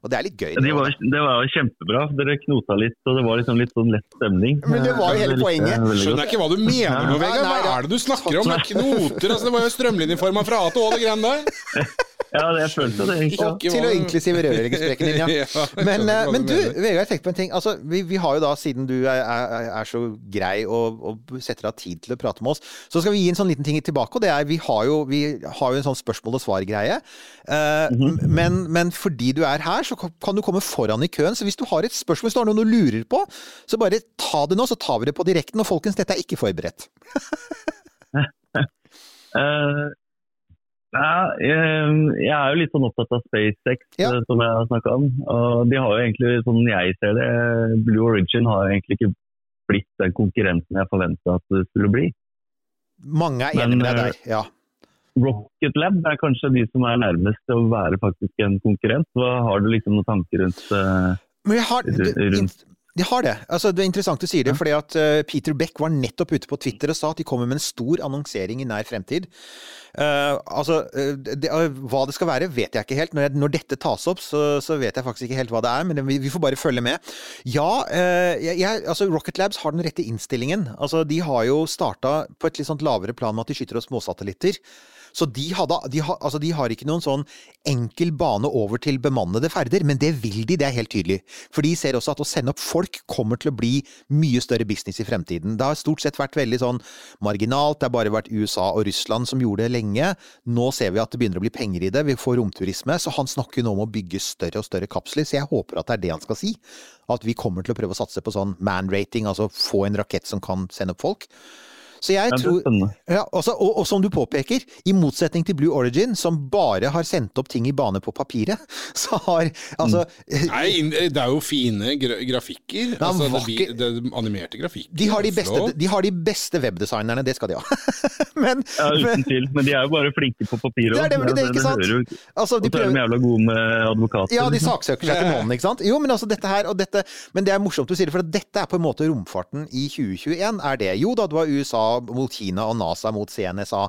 Og det er litt gøy. Det
var, det var kjempebra. Dere knota litt, og det var liksom litt sånn lett stemning.
Men det var jo hele
jeg
poenget.
Skjønner jeg ikke hva du mener nå, Vegard. Hva er det du snakker om? Det er knoter, altså. Det var jo strømlinjeforma fra A til Å, det greiene der. [laughs]
Ja, jeg følte det. egentlig.
Ikke
Til å
var-
inklusive rørleggersprekken din, ja. [laughs]
Ja,
Men, eh, men du,
Vegard,
Vegard, tenk på en ting. Altså, vi, vi har jo da, siden du er, er, er så grei og, og setter av tid til å prate med oss, så skal vi gi en sånn liten ting tilbake. Og det er, vi har jo, vi har jo en sånn spørsmål og svar-greie. Eh, men, men fordi du er her, så kan du komme foran i køen. Så hvis du har et spørsmål, hvis du har noe du lurer på, så bare ta det nå, så tar vi det på direkten. Og folkens, dette er ikke forberedt.
uh, [laughs] ja, jeg, er jo litt sånn opptatt av SpaceX,
Ja.
eh, som jeg har snakka om. Og de har jo egentlig, sånn jeg ser det, Blue Origin har jo egentlig ikke blitt den konkurrenten jeg forventa at det skulle bli.
Mange er enig med deg
eh,
der. Ja.
Rocket Lab er kanskje de som er nærmest til å være faktisk en konkurrent. Hva Har du liksom noen tanker rundt eh,
Men jeg har,
Rundt-
de har det. Altså, det er interessant du sier det, fordi at eh, Peter Beck var nettopp ute på Twitter og sa at de kommer med en stor annonsering i nær fremtid. Uh, altså, det, Hva det skal være, vet jeg ikke helt. Når, jeg, når dette tas opp, så, så vet jeg faktisk ikke helt hva det er, men vi, vi får bare følge med. Ja, jeg, jeg, altså Rocket Labs har den rette innstillingen. Altså, De har jo starta på et litt sånt lavere plan med at de skyter opp småsatellitter. Så de, hadde, de, har, altså de har ikke noen sånn enkel bane over til bemannede ferder, men det vil de, det er helt tydelig. For de ser også at å sende opp folk kommer til å bli mye større business i fremtiden. Det har stort sett vært veldig sånn marginalt, det har bare vært USA og Russland som gjorde det lenge. Nå ser vi at det begynner å bli penger i det, vi får romturisme, så han snakker jo nå om å bygge større og større kapsler, så jeg håper at det er det han skal si. At vi kommer til å prøve å satse på sånn man-rating, altså få en rakett som kan sende opp folk. Så jeg
det
tror ja, også, og, og som du påpeker, i motsetning til Blue Origin, som bare har sendt opp ting i bane på papiret, [laughs] så har altså
Nei, det er jo fine gra grafikker.
Ja,
altså, det,
vakker-
vi- det animerte grafikker.
de har de, beste, de har de beste webdesignerne, det skal de ha. [laughs] men,
Ja, uten tvil. Men de er jo bare flinke på papiret.
Det er nemlig det, ikke sant?
jo-
altså,
Og
de
så er de jævla gode med advokater.
Ja, de
liksom.
saksøker seg til [laughs] månen, ikke sant? Jo, men altså dette her, og dette Men det er morsomt du sier det, for dette er på en måte romfarten i 2021, er det. Jo da, du har USA mot Kina og NASA mot CNSA.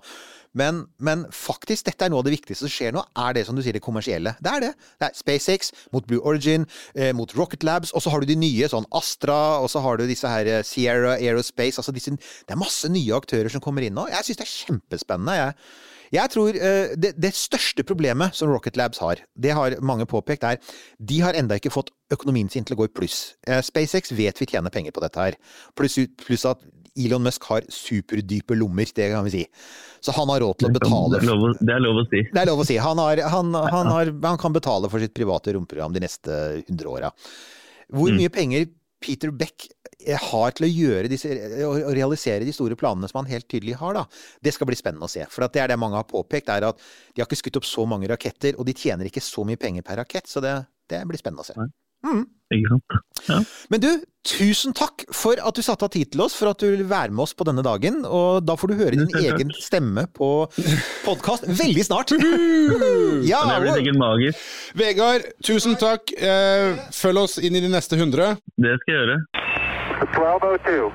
Men, men faktisk, dette er noe av det viktigste som skjer nå, er det som du sier, det kommersielle. Det er det. Det er SpaceX mot Blue Origin, eh, mot Rocket Labs, og så har du de nye, sånn Astra, og så har du disse her eh, Sierra Aerospace, altså disse Det er masse nye aktører som kommer inn nå. Jeg syns det er kjempespennende. jeg. Jeg tror eh, det, det største problemet som Rocket Labs har, det har mange påpekt, er de har enda ikke fått økonomien sin til å gå i pluss. Eh, SpaceX vet vi tjener penger på dette her, pluss, pluss at Elon Musk har superdype lommer, det kan vi si. Så han har råd til å betale
Det er lov, å- det er lov å si.
det er lov å si. Han, har, han, han, har, han kan betale for sitt private romprogram de neste 100 åra. Hvor
Mm.
mye penger Peter Beck eh, har til å gjøre disse, å å realisere de store planene som han helt tydelig har, da, det skal bli spennende å se. For det er det mange har påpekt, er at de har ikke skutt opp så mange raketter, og de tjener ikke så mye penger per rakett, så det, det blir spennende å se.
Ikke sant?
Men du, tusen takk for at du satte av tid til oss, for at du vil være med oss på denne dagen. Og da får du høre din egen stemme på podkast veldig snart. [laughs] Ja,
det blir sikkert magisk.
Vegard, tusen takk. Eh, følg oss inn i de neste 100.
Det skal jeg gjøre.
1202.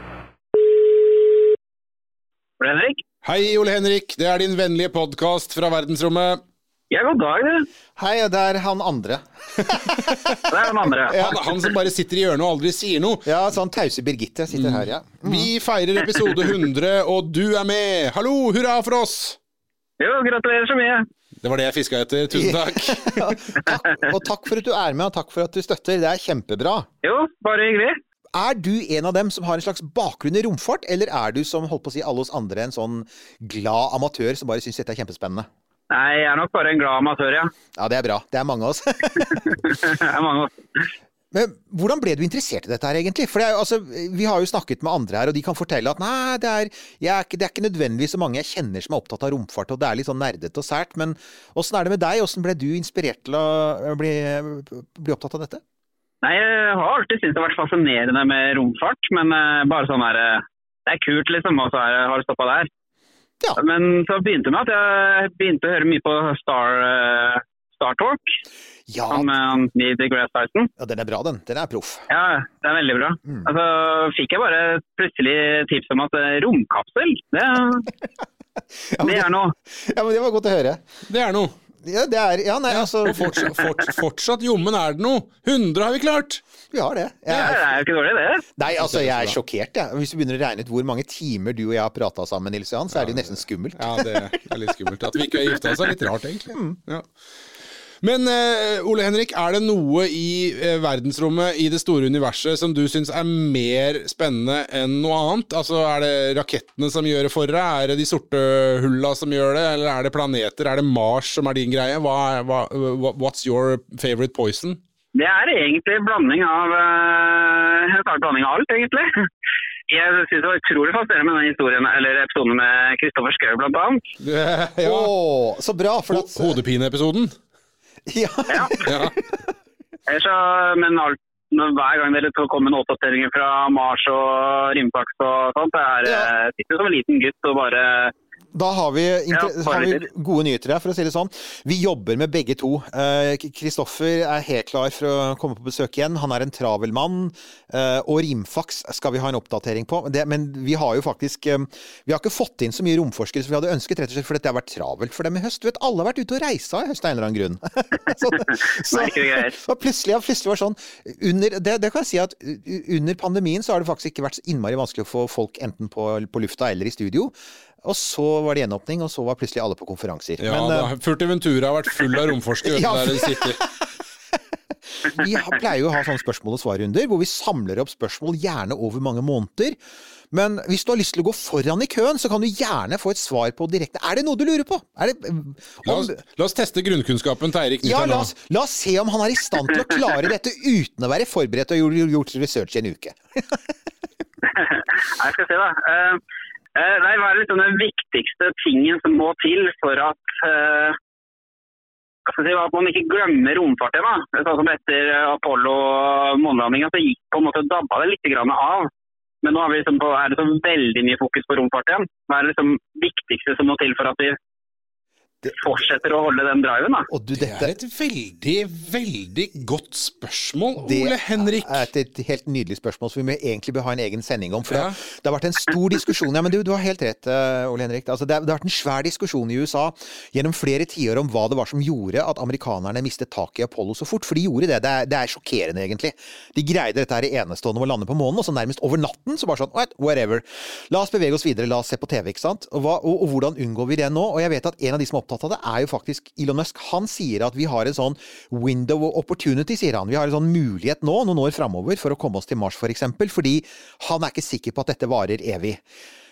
Ole Henrik?
Hei, Ole Henrik. Det er din vennlige podkast fra verdensrommet.
Ja, god dag, du.
Hei, det er han andre.
Det er han andre.
Han, [laughs] han som bare sitter i hjørnet og aldri sier noe.
Ja, sånn tause Birgitte sitter her, ja.
Vi feirer episode 100, og du er med! Hallo, hurra for oss!
Jo, gratulerer så mye.
Det var det jeg fiska etter. Tusen [laughs] takk.
takk, og takk for at du er med, og takk for at du støtter. Det er kjempebra.
Jo, bare hyggelig.
Er du en av dem som har en slags bakgrunn i romfart, eller er du som holdt på å si alle oss andre en sånn glad amatør som bare syns dette er kjempespennende?
Nei, jeg er nok bare en glad amatør, ja.
Ja, det er bra. Det er mange av oss. [laughs] [laughs]
Det er mange oss.
Men hvordan ble du interessert i dette her, egentlig? For det er, altså, Vi har jo snakket med andre her, og de kan fortelle at nei, det er, er ikke, det er ikke nødvendigvis så mange jeg kjenner som er opptatt av romfart, og det er litt sånn nerdete og sært. Men åssen er det med deg? Åssen ble du inspirert til å bli, bli opptatt av dette?
Nei, jeg har alltid syntes det har vært fascinerende med romfart, men eh, bare sånn her eh, Det er kult, liksom, og så har det stoppa der.
Ja.
Men så begynte det med at jeg begynte å høre mye på Star, uh, Star Talk.
Ja,
Han med han Grass Tyson.
ja, den er bra, den. Den er proff.
Ja, den er veldig bra.
Mm.
Altså, fikk jeg bare plutselig tips om at eh, romkapsel, det, [laughs]
Ja, men
det, er noe.
ja, men det var godt å høre.
Det er noe.
Ja, det er Ja, nei, altså
Og fortsatt, fort, fortsatt jommen er det noe! 100 har vi klart!
Vi har det.
Det er jo ikke dårlig, det.
nei, altså, jeg er sjokkert, jeg. Hvis du begynner å regne ut hvor mange timer du og jeg har prata sammen, Nils Johan, så er det jo nesten skummelt.
Ja, det er litt skummelt. At vi ikke har gifta oss er litt rart, egentlig. Ja. Men uh, Ole Henrik, er det noe i uh, verdensrommet, i det store universet, som du syns er mer spennende enn noe annet? Altså, Er det rakettene som gjør det for deg? Er det de sorte hulla som gjør det? Eller er det planeter? Er det Mars som er din greie? Hva er, hva, what's your favorite poison?
Det er egentlig en blanding av uh, en blanding av alt, egentlig. [laughs] Jeg synes det var utrolig fascinerende med den historien, eller episoden med Kristoffer Schou, blant annet. [laughs]
ja.
Å, så bra! For at
Hodepineepisoden?
Ja.
Ja. [laughs]
Så, men alt, hver gang dere kommer med oppdateringer fra Mars og Rimfax og sånt, så er,
Ja.
eh, sitter som en liten gutt og bare
Da har vi, har vi gode nyheter her, for å si det sånn. Vi jobber med begge to. Eh, Kristoffer er helt klar for å komme på besøk igjen. Han er en travel mann. eh, Og Rimfax skal vi ha en oppdatering på. Det, men vi har jo faktisk eh, Vi har ikke fått inn så mye romforskere som vi hadde ønsket, rett og slett fordi det har vært travelt for dem i høst. Du vet, alle har vært ute og reisa i høst av en eller annen grunn. [laughs] så, [laughs] så, og plutselig, ja, plutselig var sånn under, det, det kan jeg si at under pandemien så har det faktisk ikke vært så innmari vanskelig å få folk enten på, på lufta eller i studio. Og så var det gjenåpning, og så var plutselig alle på konferanser.
Ja,
Men
da,
eh,
Furtiventura har vært full av romforskere. [laughs]
Ja.
der de sitter. [laughs]
vi har- pleier jo å ha sånne spørsmål og svar-runder, hvor vi samler opp spørsmål gjerne over mange måneder. Men hvis du har lyst til å gå foran i køen, så kan du gjerne få et svar på direkte. Er det noe du lurer på? Er det,
La oss, la oss teste grunnkunnskapen til Eirik
ja, la
nå.
oss, la oss se om han er i stand til å klare dette uten å være forberedt og gjort, gjort research i en uke. [laughs]
Jeg skal se, da. Eh, eh, nei, hva er liksom den viktigste tingen som må til for at eh, si, at man ikke glemmer romfarten? Sånn Etter Apollo månelandinga så gikk på en måte dabba det litt av. Men nå liksom på, er det så veldig mye fokus på romfarten. Hva er det liksom viktigste som må til for at vi fortsetter å holde den driven? da?
Og du,
Det
dette
er et veldig, veldig godt spørsmål,
Det
Ole Henrik.
Det er et, helt nydelig spørsmål som vi egentlig bør ha en egen sending om. For
Ja.
det, det har vært en stor diskusjon Ja, men du, du har helt rett, eh, Ole Henrik. Altså, det, har- det har vært en svær diskusjon i USA gjennom flere tiår om hva det var som gjorde at amerikanerne mistet taket i Apollo så fort. For de gjorde det. Det er, det er sjokkerende, egentlig. De greide dette her enestående med å lande på månen, og så nærmest over natten så bare sånn right, Whatever. La oss bevege oss videre, la oss se på TV, ikke sant. Og, hva, og, og hvordan unngår vi det nå? Og jeg vet at en av de som opptatt av det, er jo faktisk Elon Musk. Han sier at vi har en sånn window of opportunity, sier han. Vi har en sånn mulighet nå, noen år framover, for å komme oss til Mars, for eksempel, fordi han er ikke sikker på at dette varer evig.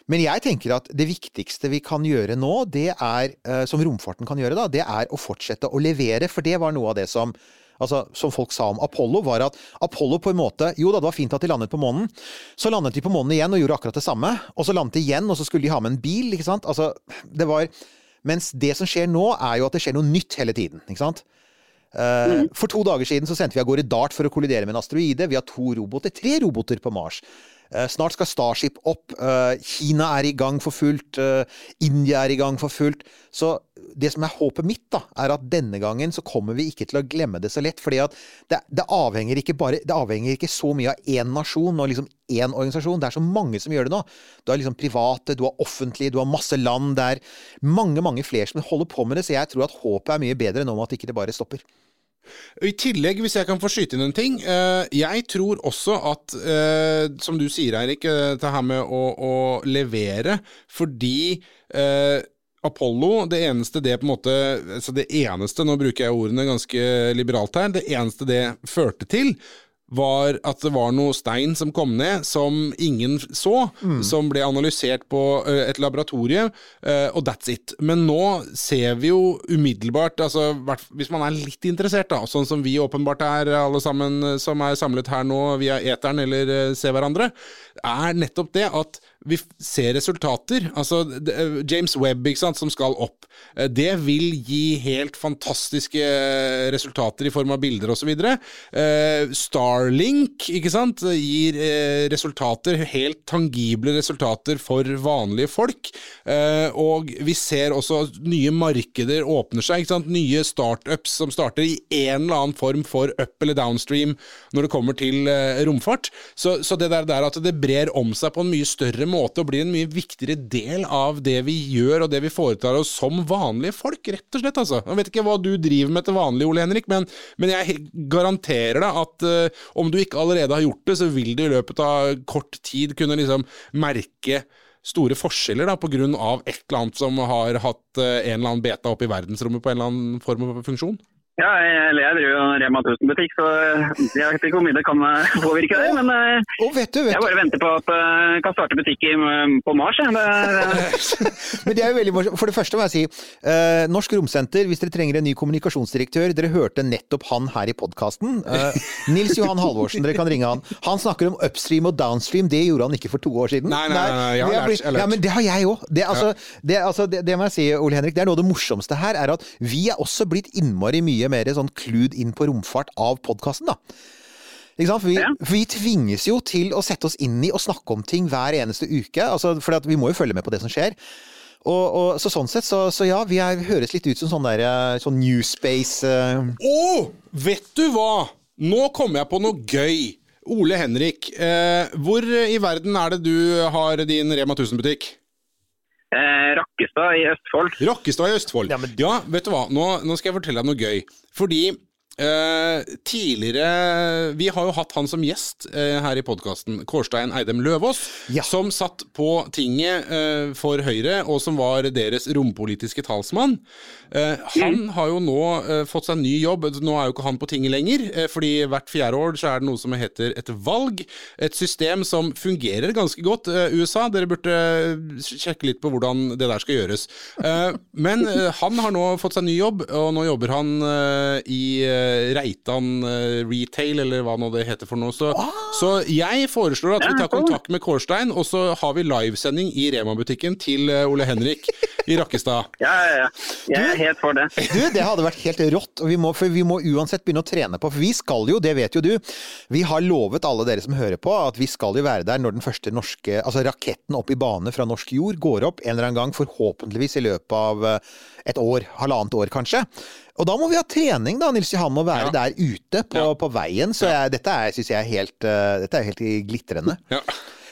Men jeg tenker at det viktigste vi kan gjøre nå, det er, eh, som romfarten kan gjøre, da, det er å fortsette å levere, for det var noe av det som Altså, Som folk sa om Apollo, var at Apollo på en måte Jo da, det var fint at de landet på månen. Så landet de på månen igjen og gjorde akkurat det samme. Og så landet de igjen, og så skulle de ha med en bil. ikke sant? Altså, det var Mens det som skjer nå, er jo at det skjer noe nytt hele tiden. ikke sant? Eh, For to dager siden så sendte vi av gårde Dart for å kollidere med en asteroide. Vi har to roboter, tre roboter på Mars. Eh, Snart skal Starship opp. Eh, Kina er i gang for fullt. eh, India er i gang for fullt. Så det som er håpet mitt, da, er at denne gangen så kommer vi ikke til å glemme det så lett. at det, det, avhenger ikke bare, det avhenger ikke så mye av én nasjon og liksom én organisasjon. Det er så mange som gjør det nå. Du har liksom private, du har offentlige, du har masse land. Det er mange, mange flere som holder på med det. Så jeg tror at håpet er mye bedre nå med at ikke det bare stopper.
I tillegg, hvis jeg kan få skyte inn en ting. eh, jeg tror også at, eh, som du sier Eirik, eh, det her med å, å levere, fordi Apollo, det eneste det på en måte altså Det eneste, nå bruker jeg ordene ganske liberalt her, det eneste det førte til, var at det var noe stein som kom ned som ingen så, som ble analysert på ø, et laboratorie, ø, og that's it. Men nå ser vi jo umiddelbart, altså hvis man er litt interessert, da, sånn som vi åpenbart er, alle sammen som er samlet her nå via eteren eller ser hverandre, er nettopp det at vi ser resultater. Altså James Webb, sant, som skal opp. Eh, Det vil gi helt fantastiske eh, resultater i form av bilder osv. Starlink sant, gir eh, resultater, helt tangible resultater for vanlige folk. Eh, Og vi ser også nye markeder åpner seg. Nye startups som starter i en eller annen form for up eller downstream når det kommer til eh, romfart. Så, så det der, der at det brer om seg på en mye større finere måte og blir en mye viktigere del av det vi gjør og det vi foretar oss som vanlige folk, rett og slett. altså. Jeg vet ikke hva du driver med til vanlig, Ole Henrik, men, men jeg garanterer deg at uh, om du ikke allerede har gjort det, så vil du i løpet av kort tid kunne liksom merke store forskjeller da, av et eller annet som har hatt uh, en eller annen beta opp i verdensrommet på en eller annen form og funksjon?
Ja, jeg, jeg driver jo en Rema 1000-butikk, så jeg vet ikke hvor mye det kan eh, påvirke det. Men eh,
Og vet du, vet
jeg bare venter på at jeg kan starte butikk på Mars. Det, [laughs]
Men det er jo veldig morsomt. For det første må jeg si, eh, Norsk Romsenter, hvis dere trenger en ny kommunikasjonsdirektør, dere hørte nettopp han her i podkasten. Nils Johan Halvorsen, dere kan ringe han. Han snakker om upstream og downstream, det gjorde han ikke for to år siden.
Nei, nei, nei, jeg har lært- jeg har lært.
Ja, men det har jeg òg. Det, altså, det, altså, det, det må jeg si, Ole Henrik, det er noe av det morsomste her, er at vi er også blitt innmari mye mer sånn clued inn på romfart av podkasten, da. Ikke sant? For vi,
Ja.
for vi tvinges jo til å sette oss inn i og snakke om ting hver eneste uke. Altså, for vi må jo følge med på det som skjer. Og, og, så sånn sett, så, så ja, vi er, høres litt ut som sånn der eh, sånn New Space Uh...
Oh, vet du hva? Nå kom jeg på noe gøy. Ole Henrik, eh, hvor i verden er det du har din Rema 1000-butikk?
Eh, Rakkestad i Østfold.
Rakkestad i Østfold.
Ja,
Ja, vet du hva, nå, nå skal jeg fortelle deg noe gøy. Fordi eh, tidligere Vi har jo hatt han som gjest eh, her i podkasten, Kårstein Eidem Løvaas,
Ja.
som satt på tinget eh, for Høyre, og som var deres rompolitiske talsmann. Eh, han har jo nå fått seg ny jobb. Nå er jo ikke han på tinget lenger, fordi hvert fjerde år så er det noe som heter et valg. Et system som fungerer ganske godt. USA, dere burde sjekke litt på hvordan det der skal gjøres. Eh, men han har nå fått seg ny jobb, og nå jobber han i Reitan eh, Retail, eller hva nå det heter for noe. Så, så jeg foreslår at vi tar kontakt med Kårstein, og så har vi livesending i Rema-butikken til eh, Ole Henrik i Rakkestad. [laughs]
Ja, ja, ja. Jeg er helt for det.
Du, det hadde vært helt rått, og vi må, for vi må uansett begynne å trene på. For vi skal jo, det vet jo du, vi har lovet alle dere som hører på, at vi skal jo være der når den første norske, altså raketten opp i bane fra norsk jord går opp en eller annen gang, forhåpentligvis i løpet av eh, et år, halvannet år kanskje. Og da må vi ha trening, da, Nils Johan, og være
Ja.
der ute på, på veien. Så jeg, dette syns jeg er helt, uh, dette er helt glitrende.
Ja.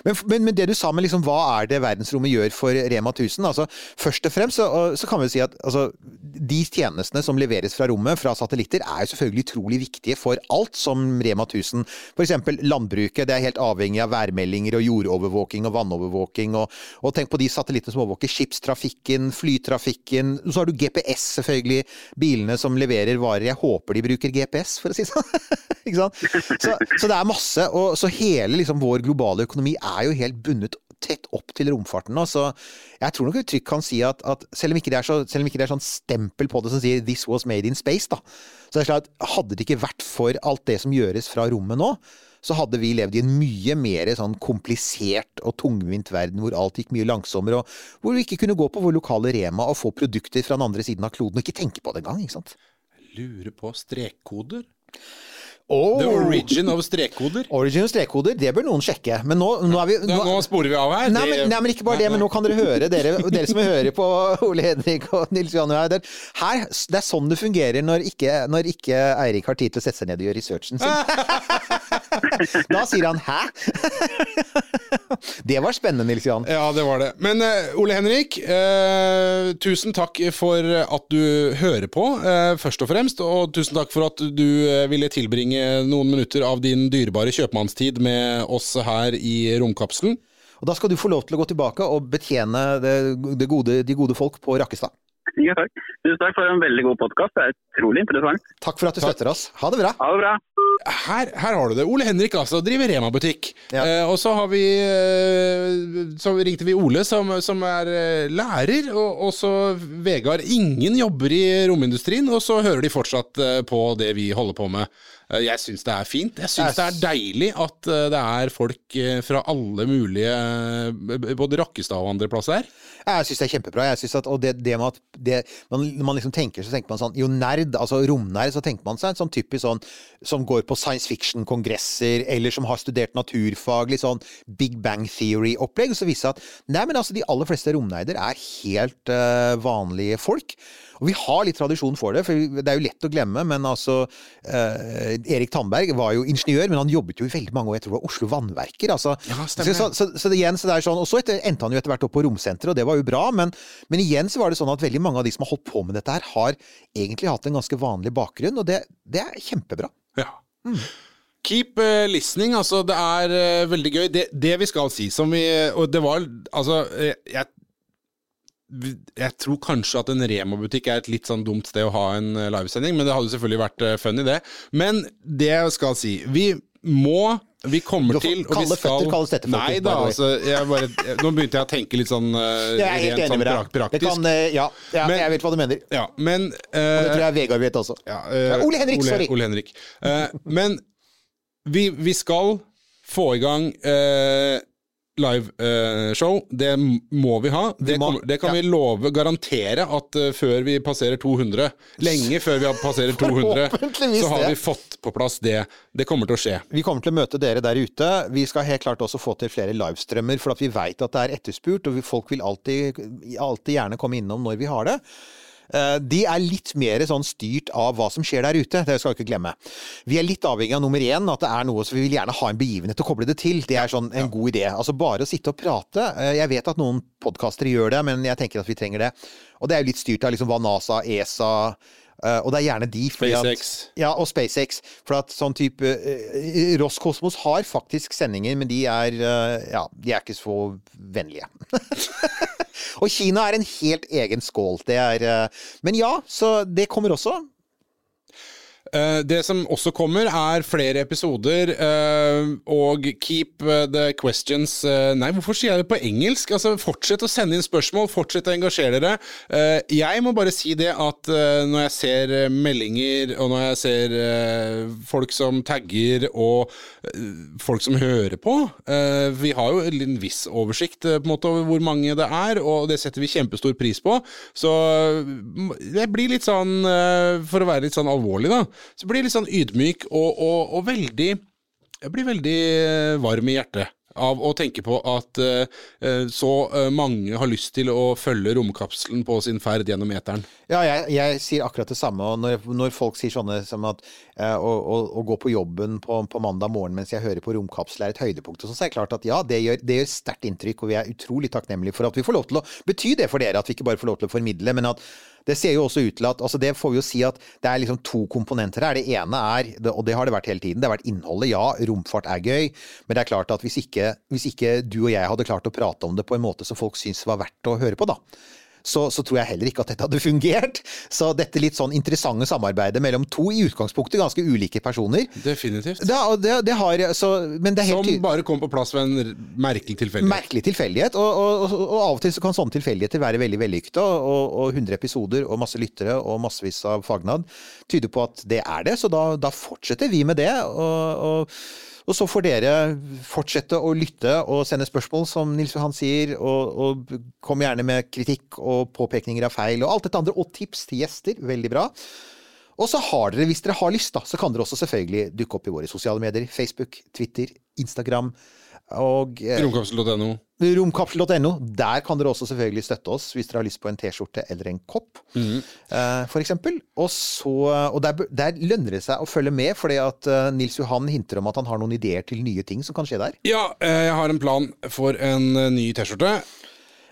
Men, men, men det du sa med liksom, hva er det verdensrommet gjør for Rema 1000? Altså, først og fremst så, så kan vi si at altså, de tjenestene som leveres fra rommet, fra satellitter, er jo selvfølgelig utrolig viktige for alt som Rema 1000. F.eks. landbruket. Det er helt avhengig av værmeldinger og jordovervåking og vannovervåking. Og, og tenk på de satellittene som overvåker skipstrafikken, flytrafikken. Så har du GPS, selvfølgelig. Bilene som leverer varer. Jeg håper de bruker GPS, for å si det sånn. [laughs] Så, så det er masse. Og så hele liksom, vår globale økonomi er jo helt bundet tett opp til romfarten nå, jeg tror nok vi kan si at, at selv, om er så, selv om ikke det er sånn stempel på det som sier 'this was made in space', da, så er det klart at hadde det ikke vært for alt det som gjøres fra rommet nå, så hadde vi levd i en mye mer sånn komplisert og tungvint verden hvor alt gikk mye langsommere, og hvor vi ikke kunne gå på vår lokale Rema og få produkter fra den andre siden av kloden og ikke tenke på det engang, ikke sant?
Lurer på strekkoder?
Oh,
The origin of strekkoder?
Origin of strekkoder, det bør noen sjekke. Men nå, nå er vi
Nå, nå sporer vi av her.
Nei, men, nei, men ikke bare det, men nå kan dere høre, dere, dere som hører på [laughs] Ole Henrik og Nils Johan er- Her, det er sånn det fungerer når ikke, når ikke Eirik har tid til å sette seg ned og gjøre researchen sin. [laughs] Da sier han 'hæ?' [laughs] [laughs] Det var spennende, Nils Johan.
Ja, det var det. Men eh, Ole Henrik, eh, tusen takk for at du hører på, eh, først og fremst. Og tusen takk for at du ville tilbringe noen minutter av din dyrebare kjøpmannstid med oss her i romkapselen.
Og da skal du få lov til å gå tilbake og betjene det, det gode, de gode folk på Rakkestad.
Ja, takk. Tusen takk for en veldig god podkast. Det er utrolig interessant.
Takk for at du støtter oss. Ha det bra.
Ha det bra.
Her, her har du det. Ole Henrik altså, driver Rema-butikk.
Ja.
Eh, og så har vi eh, Så ringte vi Ole, som, som er eh, lærer. Og, og så Vegard. Ingen jobber i romindustrien, og så hører de fortsatt eh, på det vi holder på med. Eh, jeg syns det er fint. Jeg syns det er deilig at eh, det er folk eh, fra alle mulige Både Rakkestad og andre plasser her.
Jeg syns det er kjempebra. Jeg synes at, og det, det med at det, man, Når man liksom tenker, så tenker man sånn Jo, nerd, altså romnerd, så tenker man seg en sånn typisk sånn som går går på science fiction-kongresser, eller som har studert naturfaglig sånn Big Bang Theory-opplegg, og så viser det at nei, men altså, de aller fleste romnerder er helt uh, vanlige folk. Og vi har litt tradisjon for det, for det er jo lett å glemme, men altså eh, Erik Tandberg var jo ingeniør, men han jobbet jo i veldig mange år, jeg tror det var Oslo Vannverker. Altså.
Ja,
så, så, så, så det igjen, så det er sånn, Og så etter, endte han jo etter hvert opp på romsenteret, og det var jo bra, men, men igjen så var det sånn at veldig mange av de som har holdt på med dette her, har egentlig hatt en ganske vanlig bakgrunn, og det, det er kjempebra.
Ja. Keep eh, listening, altså. Det er eh, veldig gøy. Det, det vi skal si, som vi Og det var Altså, eh, jeg jeg tror kanskje at en Rema-butikk er et litt sånn dumt sted å ha en eh, livesending, men det hadde selvfølgelig vært eh, funny, det. Men det jeg skal si Vi må vi kommer til, og vi skal
kalles dette,
Nei da, altså bare, Nå begynte jeg å tenke litt sånn uh,
Jeg er helt
rent
enig
sånn
med deg.
praktisk.
kan, uh, ja, ja
Men-
jeg vet hva du mener.
Ja, men
Og det tror jeg Vegard vet også.
ja,
Ole Henrik, sorry.
Ole Henrik. Men vi, vi skal få i gang uh, liveshow. det må vi ha. Det,
må-
det kan
ja.
vi love, garantere, at uh, før vi passerer 200, lenge før vi passerer [laughs] 200, så har vi fått på plass det. Det kommer til å skje.
Vi kommer til å møte dere der ute. Vi skal helt klart også få til flere livestrømmer, for at vi veit at det er etterspurt, og folk vil alltid, alltid gjerne komme innom når vi har det. Eh, De er litt mer sånn styrt av hva som skjer der ute, det skal vi ikke glemme. Vi er litt avhengig av nummer én, at det er noe så vi vil gjerne ha en begivenhet å koble det til. Det er sånn en god idé. Altså bare å sitte og prate. eh, Jeg vet at noen podkastere gjør det, men jeg tenker at vi trenger det. Og det er jo litt styrt av liksom hva NASA, ESA Uh, og det er gjerne de. fordi at-
SpaceX.
ja, og SpaceX. For at sånn type eh, Roskosmos har faktisk sendinger, men de er uh, Ja, de er ikke så vennlige. [laughs] og Kina er en helt egen skål. Det er eh, Men ja, så det kommer også.
Eh, det som også kommer, er flere episoder, eh, og keep eh, the questions Nei, hvorfor sier jeg det på engelsk? Altså, Fortsett å sende inn spørsmål, fortsett å engasjere dere. Jeg må bare si det at når jeg ser meldinger, og når jeg ser folk som tagger, og folk som hører på Vi har jo en viss oversikt på en måte over hvor mange det er, og det setter vi kjempestor pris på. Så jeg blir litt sånn, for å være litt sånn alvorlig, da, så blir jeg litt sånn ydmyk og, og, og veldig Jeg blir veldig eh, varm i hjertet av å tenke på at eh, så mange har lyst til å følge romkapselen på sin ferd gjennom eteren.
Ja, jeg, jeg sier akkurat det samme. Og når, når folk sier sånne som at uh, å, å, å gå på jobben på, på mandag morgen mens jeg hører på Romkapsel er et høydepunkt, og sånn, så er det klart at ja, det gjør, det gjør sterkt inntrykk, og vi er utrolig takknemlige for at vi får lov til å bety det for dere, at vi ikke bare får lov til å formidle, men at det ser jo også ut til at altså Det får vi jo si at det er liksom to komponenter her. Det ene er, og det har det vært hele tiden, det har vært innholdet. Ja, romfart er gøy, men det er klart at hvis ikke, hvis ikke du og jeg hadde klart å prate om det på en måte som folk syns var verdt å høre på, da, så, så tror jeg heller ikke at dette hadde fungert. Så dette litt sånn interessante samarbeidet mellom to i utgangspunktet ganske ulike personer
Definitivt.
det, det, det har, så, Men det er helt
Som bare kom på plass ved en merkelig tilfeldighet.
Merkelig tilfeldighet, og, og, og, og av og til så kan sånne tilfeldigheter være veldig vellykkede. Og, og 100 episoder og masse lyttere og massevis av fagnad tyder på at det er det, så da, da fortsetter vi med det. Og, og, så får dere fortsette å lytte og sende spørsmål, som Nils Johan sier, og, og kom gjerne med kritikk og påpekninger av feil og alt dette andre, og tips til gjester. Veldig bra. Og så har dere, hvis dere har lyst, da, så kan dere også selvfølgelig dukke opp i våre sosiale medier. Facebook, Twitter, Instagram
Romkapsel.no.
Romkapsel.no. Der kan dere også selvfølgelig støtte oss hvis dere har lyst på en T-skjorte eller en kopp, eh, for eksempel. Og, så, og der, der lønner det seg å følge med, fordi at eh, Nils Johan hinter om at han har noen ideer til nye ting som kan skje der.
Ja, eh, jeg har en plan for en eh, ny T-skjorte.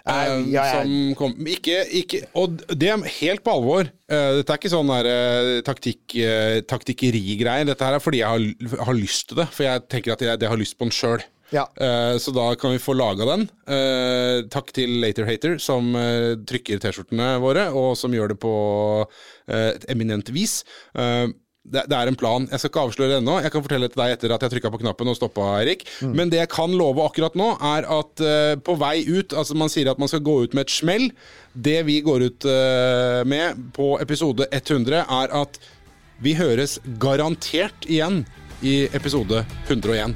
Uh,
ja,
ja, kom, ikke, ikke, og det er helt på alvor. Uh, dette er ikke sånn der, eh, taktikk, eh, taktikkerigreier. Dette her er fordi jeg har, har lyst til det. For jeg tenker at jeg, jeg har lyst på den sjøl.
Ja.
Eh, så da kan vi få laga den. Eh, takk til Later Hater, som eh, trykker T-skjortene våre, og som gjør det på et eminent vis. Det, det er en plan. Jeg skal ikke avsløre det ennå. Jeg kan fortelle til deg etter at jeg trykka på knappen og stoppa, Erik. Men det jeg kan love akkurat nå, er at på vei ut Altså, man sier at man skal gå ut med et smell. Det vi går ut med på episode 100, er at vi høres garantert igjen i episode 101.